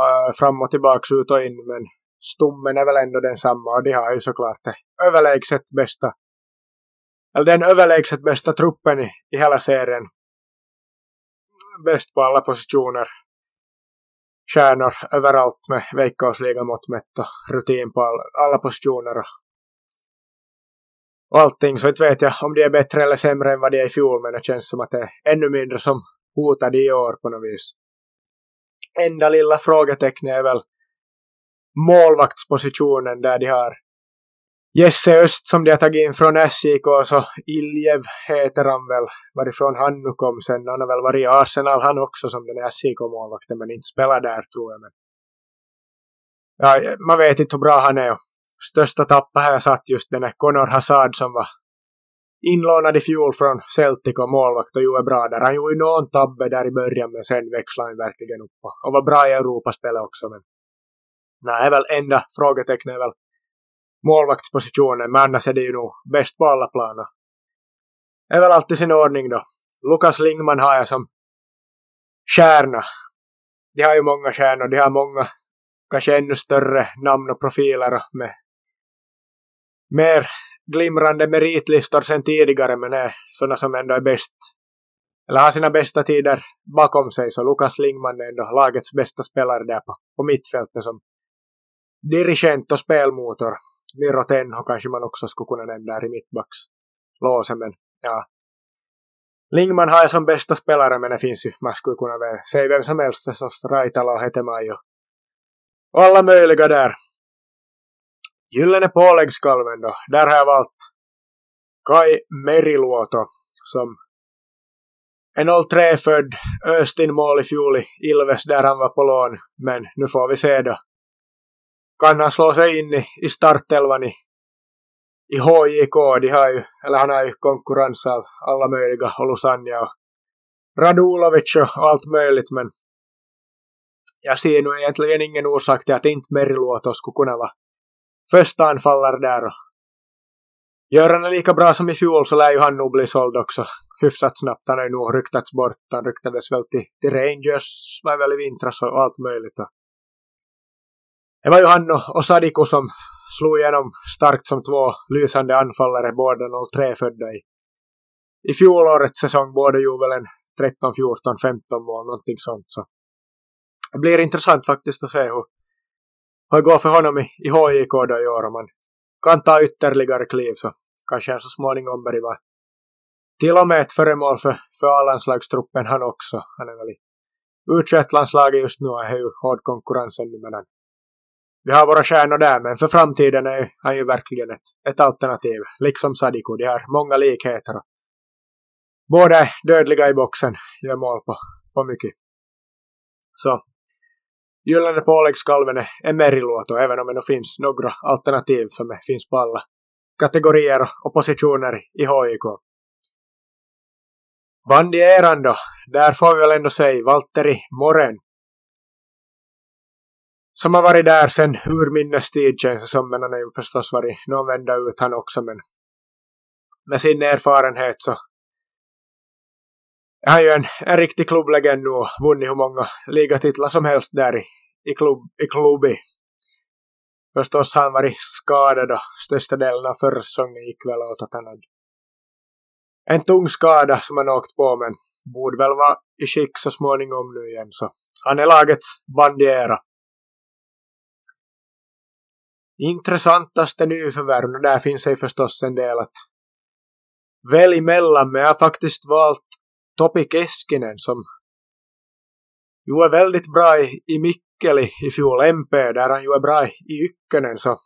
Speaker 1: äh, fram och tillbaks, ut och in, men stommen är väl ändå densamma och de har ju såklart det överlägset bästa eller den överlägset bästa truppen i, i hela serien. Bäst på alla positioner. Stjärnor överallt med veckosliga mått mätt och rutin på alla positioner och, och allting. Så inte vet jag om de är bättre eller sämre än vad de är i fjol men det känns som att det är ännu mindre som hotar de i år på något vis. Enda lilla frågetecknet är väl målvaktspositionen där de har Jesse Öst som de har tagit in från SJK så Iljev heter han väl varifrån han nu kom sen. Han har väl varit i Arsenal han också som den SJK-målvakten men inte spelar där tror jag. Men... Ja, man vet inte hur bra han är. Största tappa här satt just den här Conor Hazard som var inlånad i fjol från Celtic och målvakt och gjorde bra där. Han gjorde någon tabbe där i början men sen växlade han verkligen upp och var bra i Europaspelet också. Men nej, väl enda frågetecknet är väl målvaktspositionen, men annars är det ju nog bäst på alla planer. Är väl alltid sin ordning då. Lukas Lingman har jag som stjärna. De har ju många stjärnor, de har många kanske ännu större namn och profiler med mer glimrande meritlistor sen tidigare men är sådana som ändå är bäst eller har sina bästa tider bakom sig så Lukas Lingman är ändå lagets bästa spelare där på, på mittfältet som dirigent och spelmotor. Miro Tenho kanske man också skulle kunna nämna där i mittbackslåsen, men ja. Lingman har jag som bästa spelare, men det finns ju, man skulle kunna säga vem som helst, förstås Raitala och Hetemäki och alla möjliga där. Gyllene påläggskalven då, där har jag valt Kai Meriluoto som en 03-född öst in mål i fjol i Ilves där han var på lån, men nu får vi se då kan han slå sig in i, i startelvan i, i HJK. De har ju, eller han har ju konkurrens av alla möjliga, och Lusanja och Radulovic och allt möjligt, men jag ser nu egentligen ingen orsak till att inte Meriluoto skulle kunna vara första anfallare där. Gör han lika bra som i fjol så lär ju han nog bli såld också hyfsat snabbt. Han har ju nog ryktats bort. Han ryktades väl till, till Rangers var väl i vintras och allt möjligt. Och det var ju han och Sadiko som slog igenom starkt som två lysande anfallare, båda 03 födda i, i fjolårets säsong. Båda gjorde väl en 13, 14, 15 mål, någonting sånt. Så det blir intressant faktiskt att se hur, hur det går för honom i, i HJK då i år. Om man kan ta ytterligare kliv så kanske han så småningom börjar vara till och med ett föremål för, för A-landslagstruppen han också. Han är väl i U21-landslaget just nu och är ju hård konkurrens ännu mellan vi har våra stjärnor där, men för framtiden är han ju verkligen ett, ett alternativ. Liksom Sadiko, de har många likheter. Båda är dödliga i boxen, gör mål på, på mycket. Så Gyllene påläggskalven är Meriluoto, även om det finns några alternativ som finns på alla kategorier och positioner i HIK. Bandieran då, där får vi väl ändå säga Valtteri Moren som har varit där sen urminnes tid känns det som, men han har ju förstås varit någon vända ut han också, men med sin erfarenhet så är han ju en, en riktig klubblegend nu och vunnit hur många ligatitlar som helst där i, i, klubb, i klubbi. Förstås har han varit skadad och största delen av förra säsongen gick väl åt att han hade en tung skada som han åkt på men borde väl vara i skick så småningom nu igen så han är lagets bandiera intressantaste nyförvärv, och där finns det förstås en del att välja mellan, men jag har faktiskt valt Topi Keskinen som gjorde väldigt bra i, i Mikkeli i fjol, MP, där han gjorde bra i Ykkönen. Så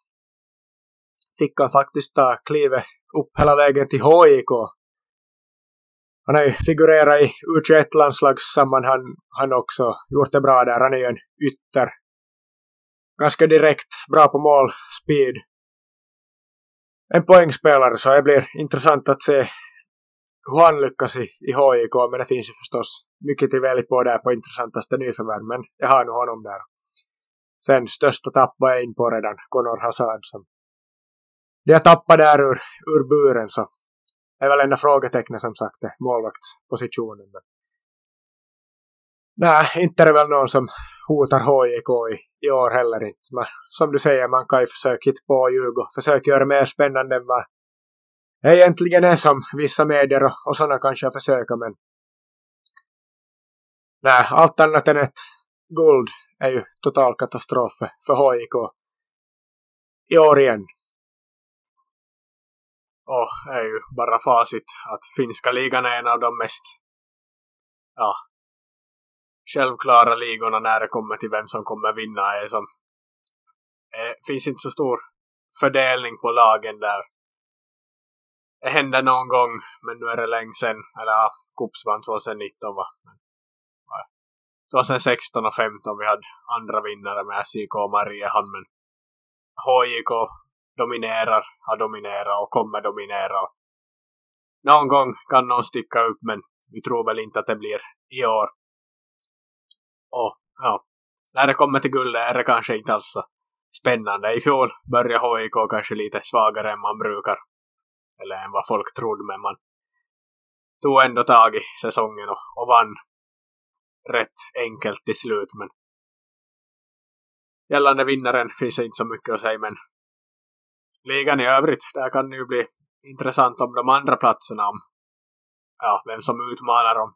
Speaker 1: fick han faktiskt ta klivet upp hela vägen till HIK. Han har ju figurerat i U21-landslagssammanhang han också, gjort det bra där, han är ju en ytter ganska direkt, bra på mål, speed. en poängspelare så det blir intressant att se hur han lyckas i, i HIK. Men det finns ju förstås mycket till välj på där på intressantaste nyförvärv. Men jag har nog honom där. Sen största tappar jag in på redan Conor Hazard som det jag tappat där ur, ur buren så är väl enda frågetecknet som sagt målvaktspositionen. Men... Nej, inte är det väl någon som hotar HIK i, i år heller inte. Men som du säger, man kan ju försöka hitta på ljug och försöka göra det mer spännande än vad det egentligen är som vissa medier och, och sådana kanske försöker men nej, allt annat än ett guld är ju total katastrof för HIK i år igen.
Speaker 2: Och det är ju bara facit att finska ligan är en av de mest ja, självklara ligorna när det kommer till vem som kommer vinna. Är som, det finns inte så stor fördelning på lagen där. Det hände någon gång, men nu är det länge sedan. Eller ja, Kups vann 2019 va. 2016 och 15 vi hade andra vinnare med SJK och Mariehamn. Men HJK dominerar, har dominerat och kommer dominera. Någon gång kan någon sticka upp men vi tror väl inte att det blir i år. Och ja, när det kommer till guld är det kanske inte alls så spännande. I fjol började HIK kanske lite svagare än man brukar. Eller än vad folk trodde, men man tog ändå tag i säsongen och, och vann rätt enkelt till slut. Men gällande vinnaren finns det inte så mycket att säga, men ligan i övrigt, där kan det ju bli intressant om de andra platserna, om ja, vem som utmanar dem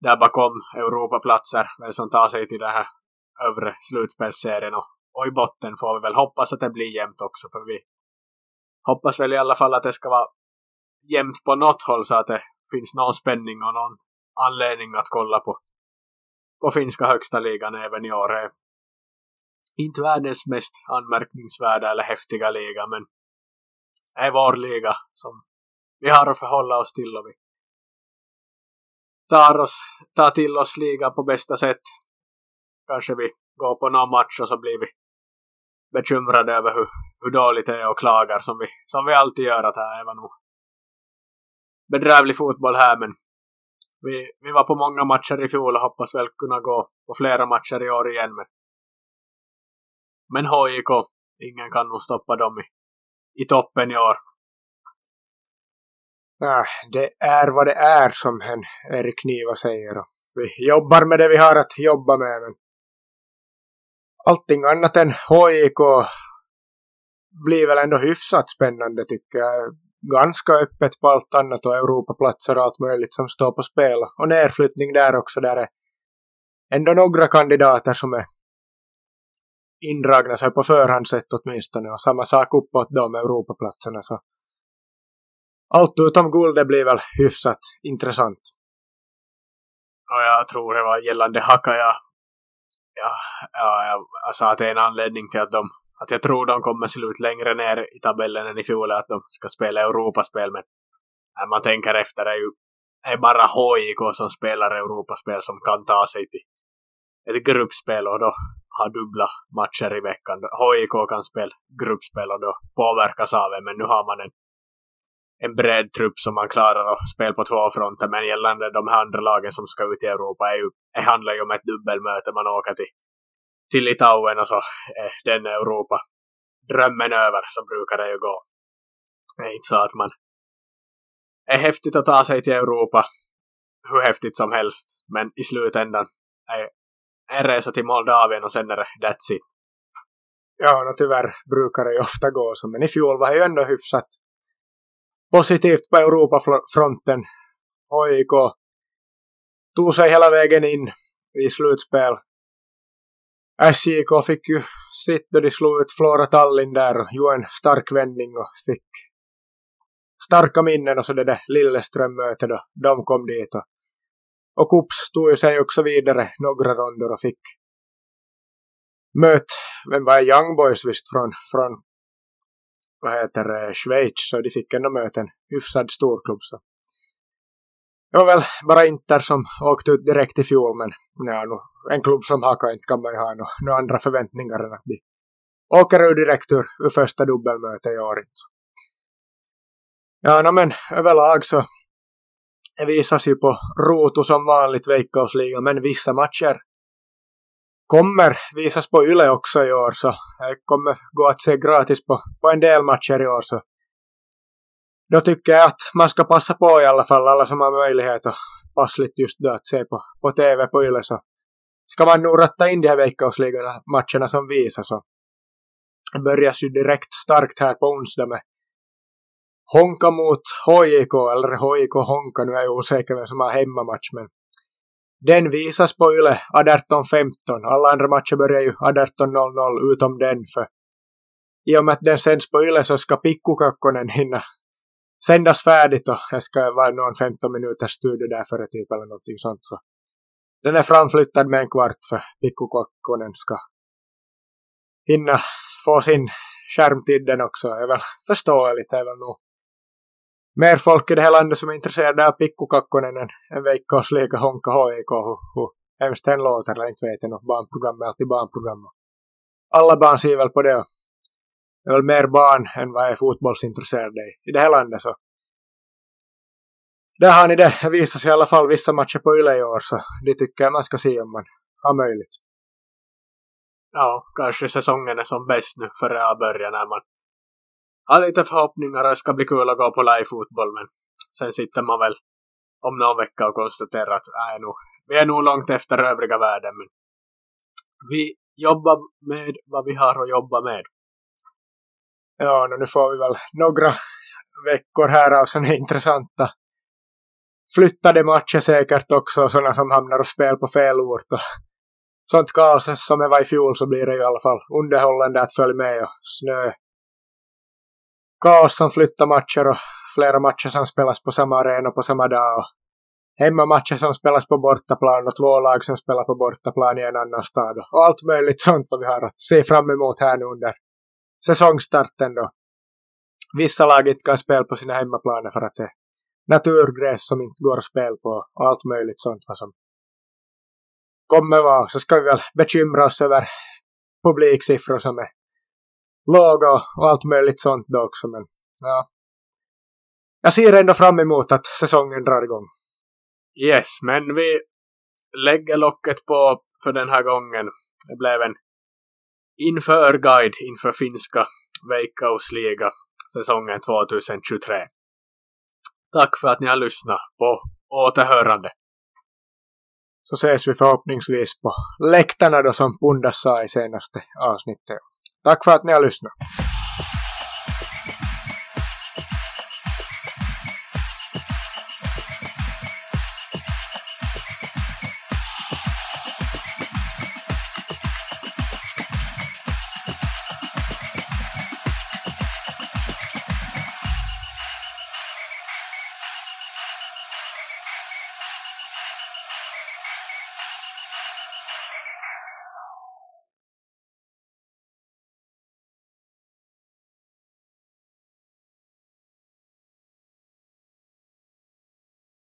Speaker 2: där bakom Europaplatser, vem som tar sig till den här övre slutspelsserien och, och i botten får vi väl hoppas att det blir jämnt också för vi hoppas väl i alla fall att det ska vara jämnt på något håll så att det finns någon spänning och någon anledning att kolla på på finska högsta ligan även i år. Är inte världens mest anmärkningsvärda eller häftiga liga men är vår liga som vi har att förhålla oss till och vi tar, oss, tar till oss ligan på bästa sätt. Kanske vi går på någon match och så blir vi bekymrade över hur, hur dåligt det är och klagar som vi, som vi alltid gör att här är nog bedrövlig fotboll här men vi, vi var på många matcher i fjol och hoppas väl kunna gå på flera matcher i år igen men men HIK, ingen kan nog stoppa dem i, i toppen i år.
Speaker 1: Äh, det är vad det är som en Erik Niva säger. Och vi jobbar med det vi har att jobba med. Men allting annat än HIK blir väl ändå hyfsat spännande tycker jag. Ganska öppet på allt annat och Europaplatser och allt möjligt som står på spel. Och nerflyttning där också. Där är ändå några kandidater som är indragna sig på förhand sett åtminstone. Och samma sak uppåt de Europaplatserna. Så allt utom guldet blir väl hyfsat intressant.
Speaker 2: Och jag tror det var gällande Hakaja. Ja, ja, jag sa att det är en anledning till att de att jag tror de kommer slut längre ner i tabellen än i fjol att de ska spela Europaspel men när man tänker efter är ju är bara HIK som spelar Europaspel som kan ta sig till ett gruppspel och då ha dubbla matcher i veckan. HIK kan spela gruppspel och då påverkas av det men nu har man en en bred trupp som man klarar att spela på två fronter. Men gällande de här andra lagen som ska ut i Europa är ju, det handlar ju om ett dubbelmöte. Man åker till, till Litauen och så är den Europa drömmen över så brukar det ju gå. Det är inte så att man är häftigt att ta sig till Europa hur häftigt som helst. Men i slutändan är en resa till Moldavien och sen är det that's it.
Speaker 1: Ja, no, tyvärr brukar det ju ofta gå så. Men i fjol var det ju ändå hyfsat positivt på Europafronten. HIK tog sig hela vägen in i slutspel. SJK fick ju sitt då de slog ut Flora Tallinn där och gjorde en stark vändning och fick starka minnen och så det där Lilleström-mötet då de kom dit. Och, och Kups tog ju sig också vidare några ronder och fick möt, vem var Young Boys visst från, från vad heter det, Schweiz så de fick ändå möta en hyfsad storklubb. Så. Det var väl bara Inter som åkte ut direkt i fjol men ja, nu, en klubb som Haka inte kan man ju ha några andra förväntningar än att de åker ur direkt ur, ur första dubbelmötet i år. Ja, no, men överlag så visas ju på Roto som vanligt Veikkausliga, men vissa matcher kommer visas på Yle också i år så det kommer gå att se gratis på, på en del matcher i år så då tycker jag att man ska passa på i alla fall alla som har möjlighet och passligt just då att se på, på TV på Yle så ska man nog ratta in de här veckosliga matcherna som visas så börjas ju direkt starkt här på onsdag med Honka mot HJK, eller HJK Honka, nu är jag osäker vem som har hemmamatch men den visas på Yle 18.15. Alla andra matcher börjar ju 18.00 utom den för i och med att den sänds på Yle så ska Pikkukakkonen hinna sändas färdigt och jag ska vara någon 15 minuters studio där före typ eller någonting sånt så den är framflyttad med en kvart för Pikkukakkonen ska hinna få sin skärmtid den också. Det är väl förståeligt, det är väl nog mer folk i det här landet som är intresserade av Pikkukakkonen än, än Veikkaus Liga Honka HIK. Hur, hur hemskt den låter, eller inte vet jag något barnprogram är alltid barnprogram. Alla barn ser väl på det. Det är väl mer barn än vad är fotbollsintresserade i, i det här landet. Så. Där har ni det. Det visas i alla fall vissa matcher på Yle i år så det tycker jag man ska se om man har möjligt.
Speaker 2: Ja, kanske säsongen är som bäst nu före att när man har lite förhoppningar att det ska bli kul att gå på live-fotboll men sen sitter man väl om någon vecka och konstaterar att är nu, vi är nog långt efter övriga världen men vi jobbar med vad vi har att jobba med.
Speaker 1: Ja, nu får vi väl några veckor här av sådana intressanta flyttade matcher säkert också, sådana som hamnar och spelar på fel ort och sånt kaos som det var i fjol så blir det i alla fall underhållande att följa med och snö kaos som flyttar matcher och flera matcher som spelas på samma arena på samma dag. Och hemmamatcher som spelas på bortaplan och två lag som spelar på bortaplan i en annan stad. Och allt möjligt sånt vad vi har att se fram emot här nu under säsongstarten då. Vissa lag inte kan spela på sina hemmaplaner för att det är naturgräs som inte går att spela på och allt möjligt sånt vad som kommer vara. Så ska vi väl bekymra oss över publiksiffror som är låga och allt möjligt sånt då också. Men ja. Jag ser ändå fram emot att säsongen drar igång.
Speaker 2: Yes, men vi lägger locket på för den här gången. Det blev en inför-guide inför finska Veikkausliga säsongen 2023. Tack för att ni har lyssnat på återhörande.
Speaker 1: Så ses vi förhoppningsvis på läktarna då som Pundas sa i senaste avsnittet. Nakładnie, ale śno.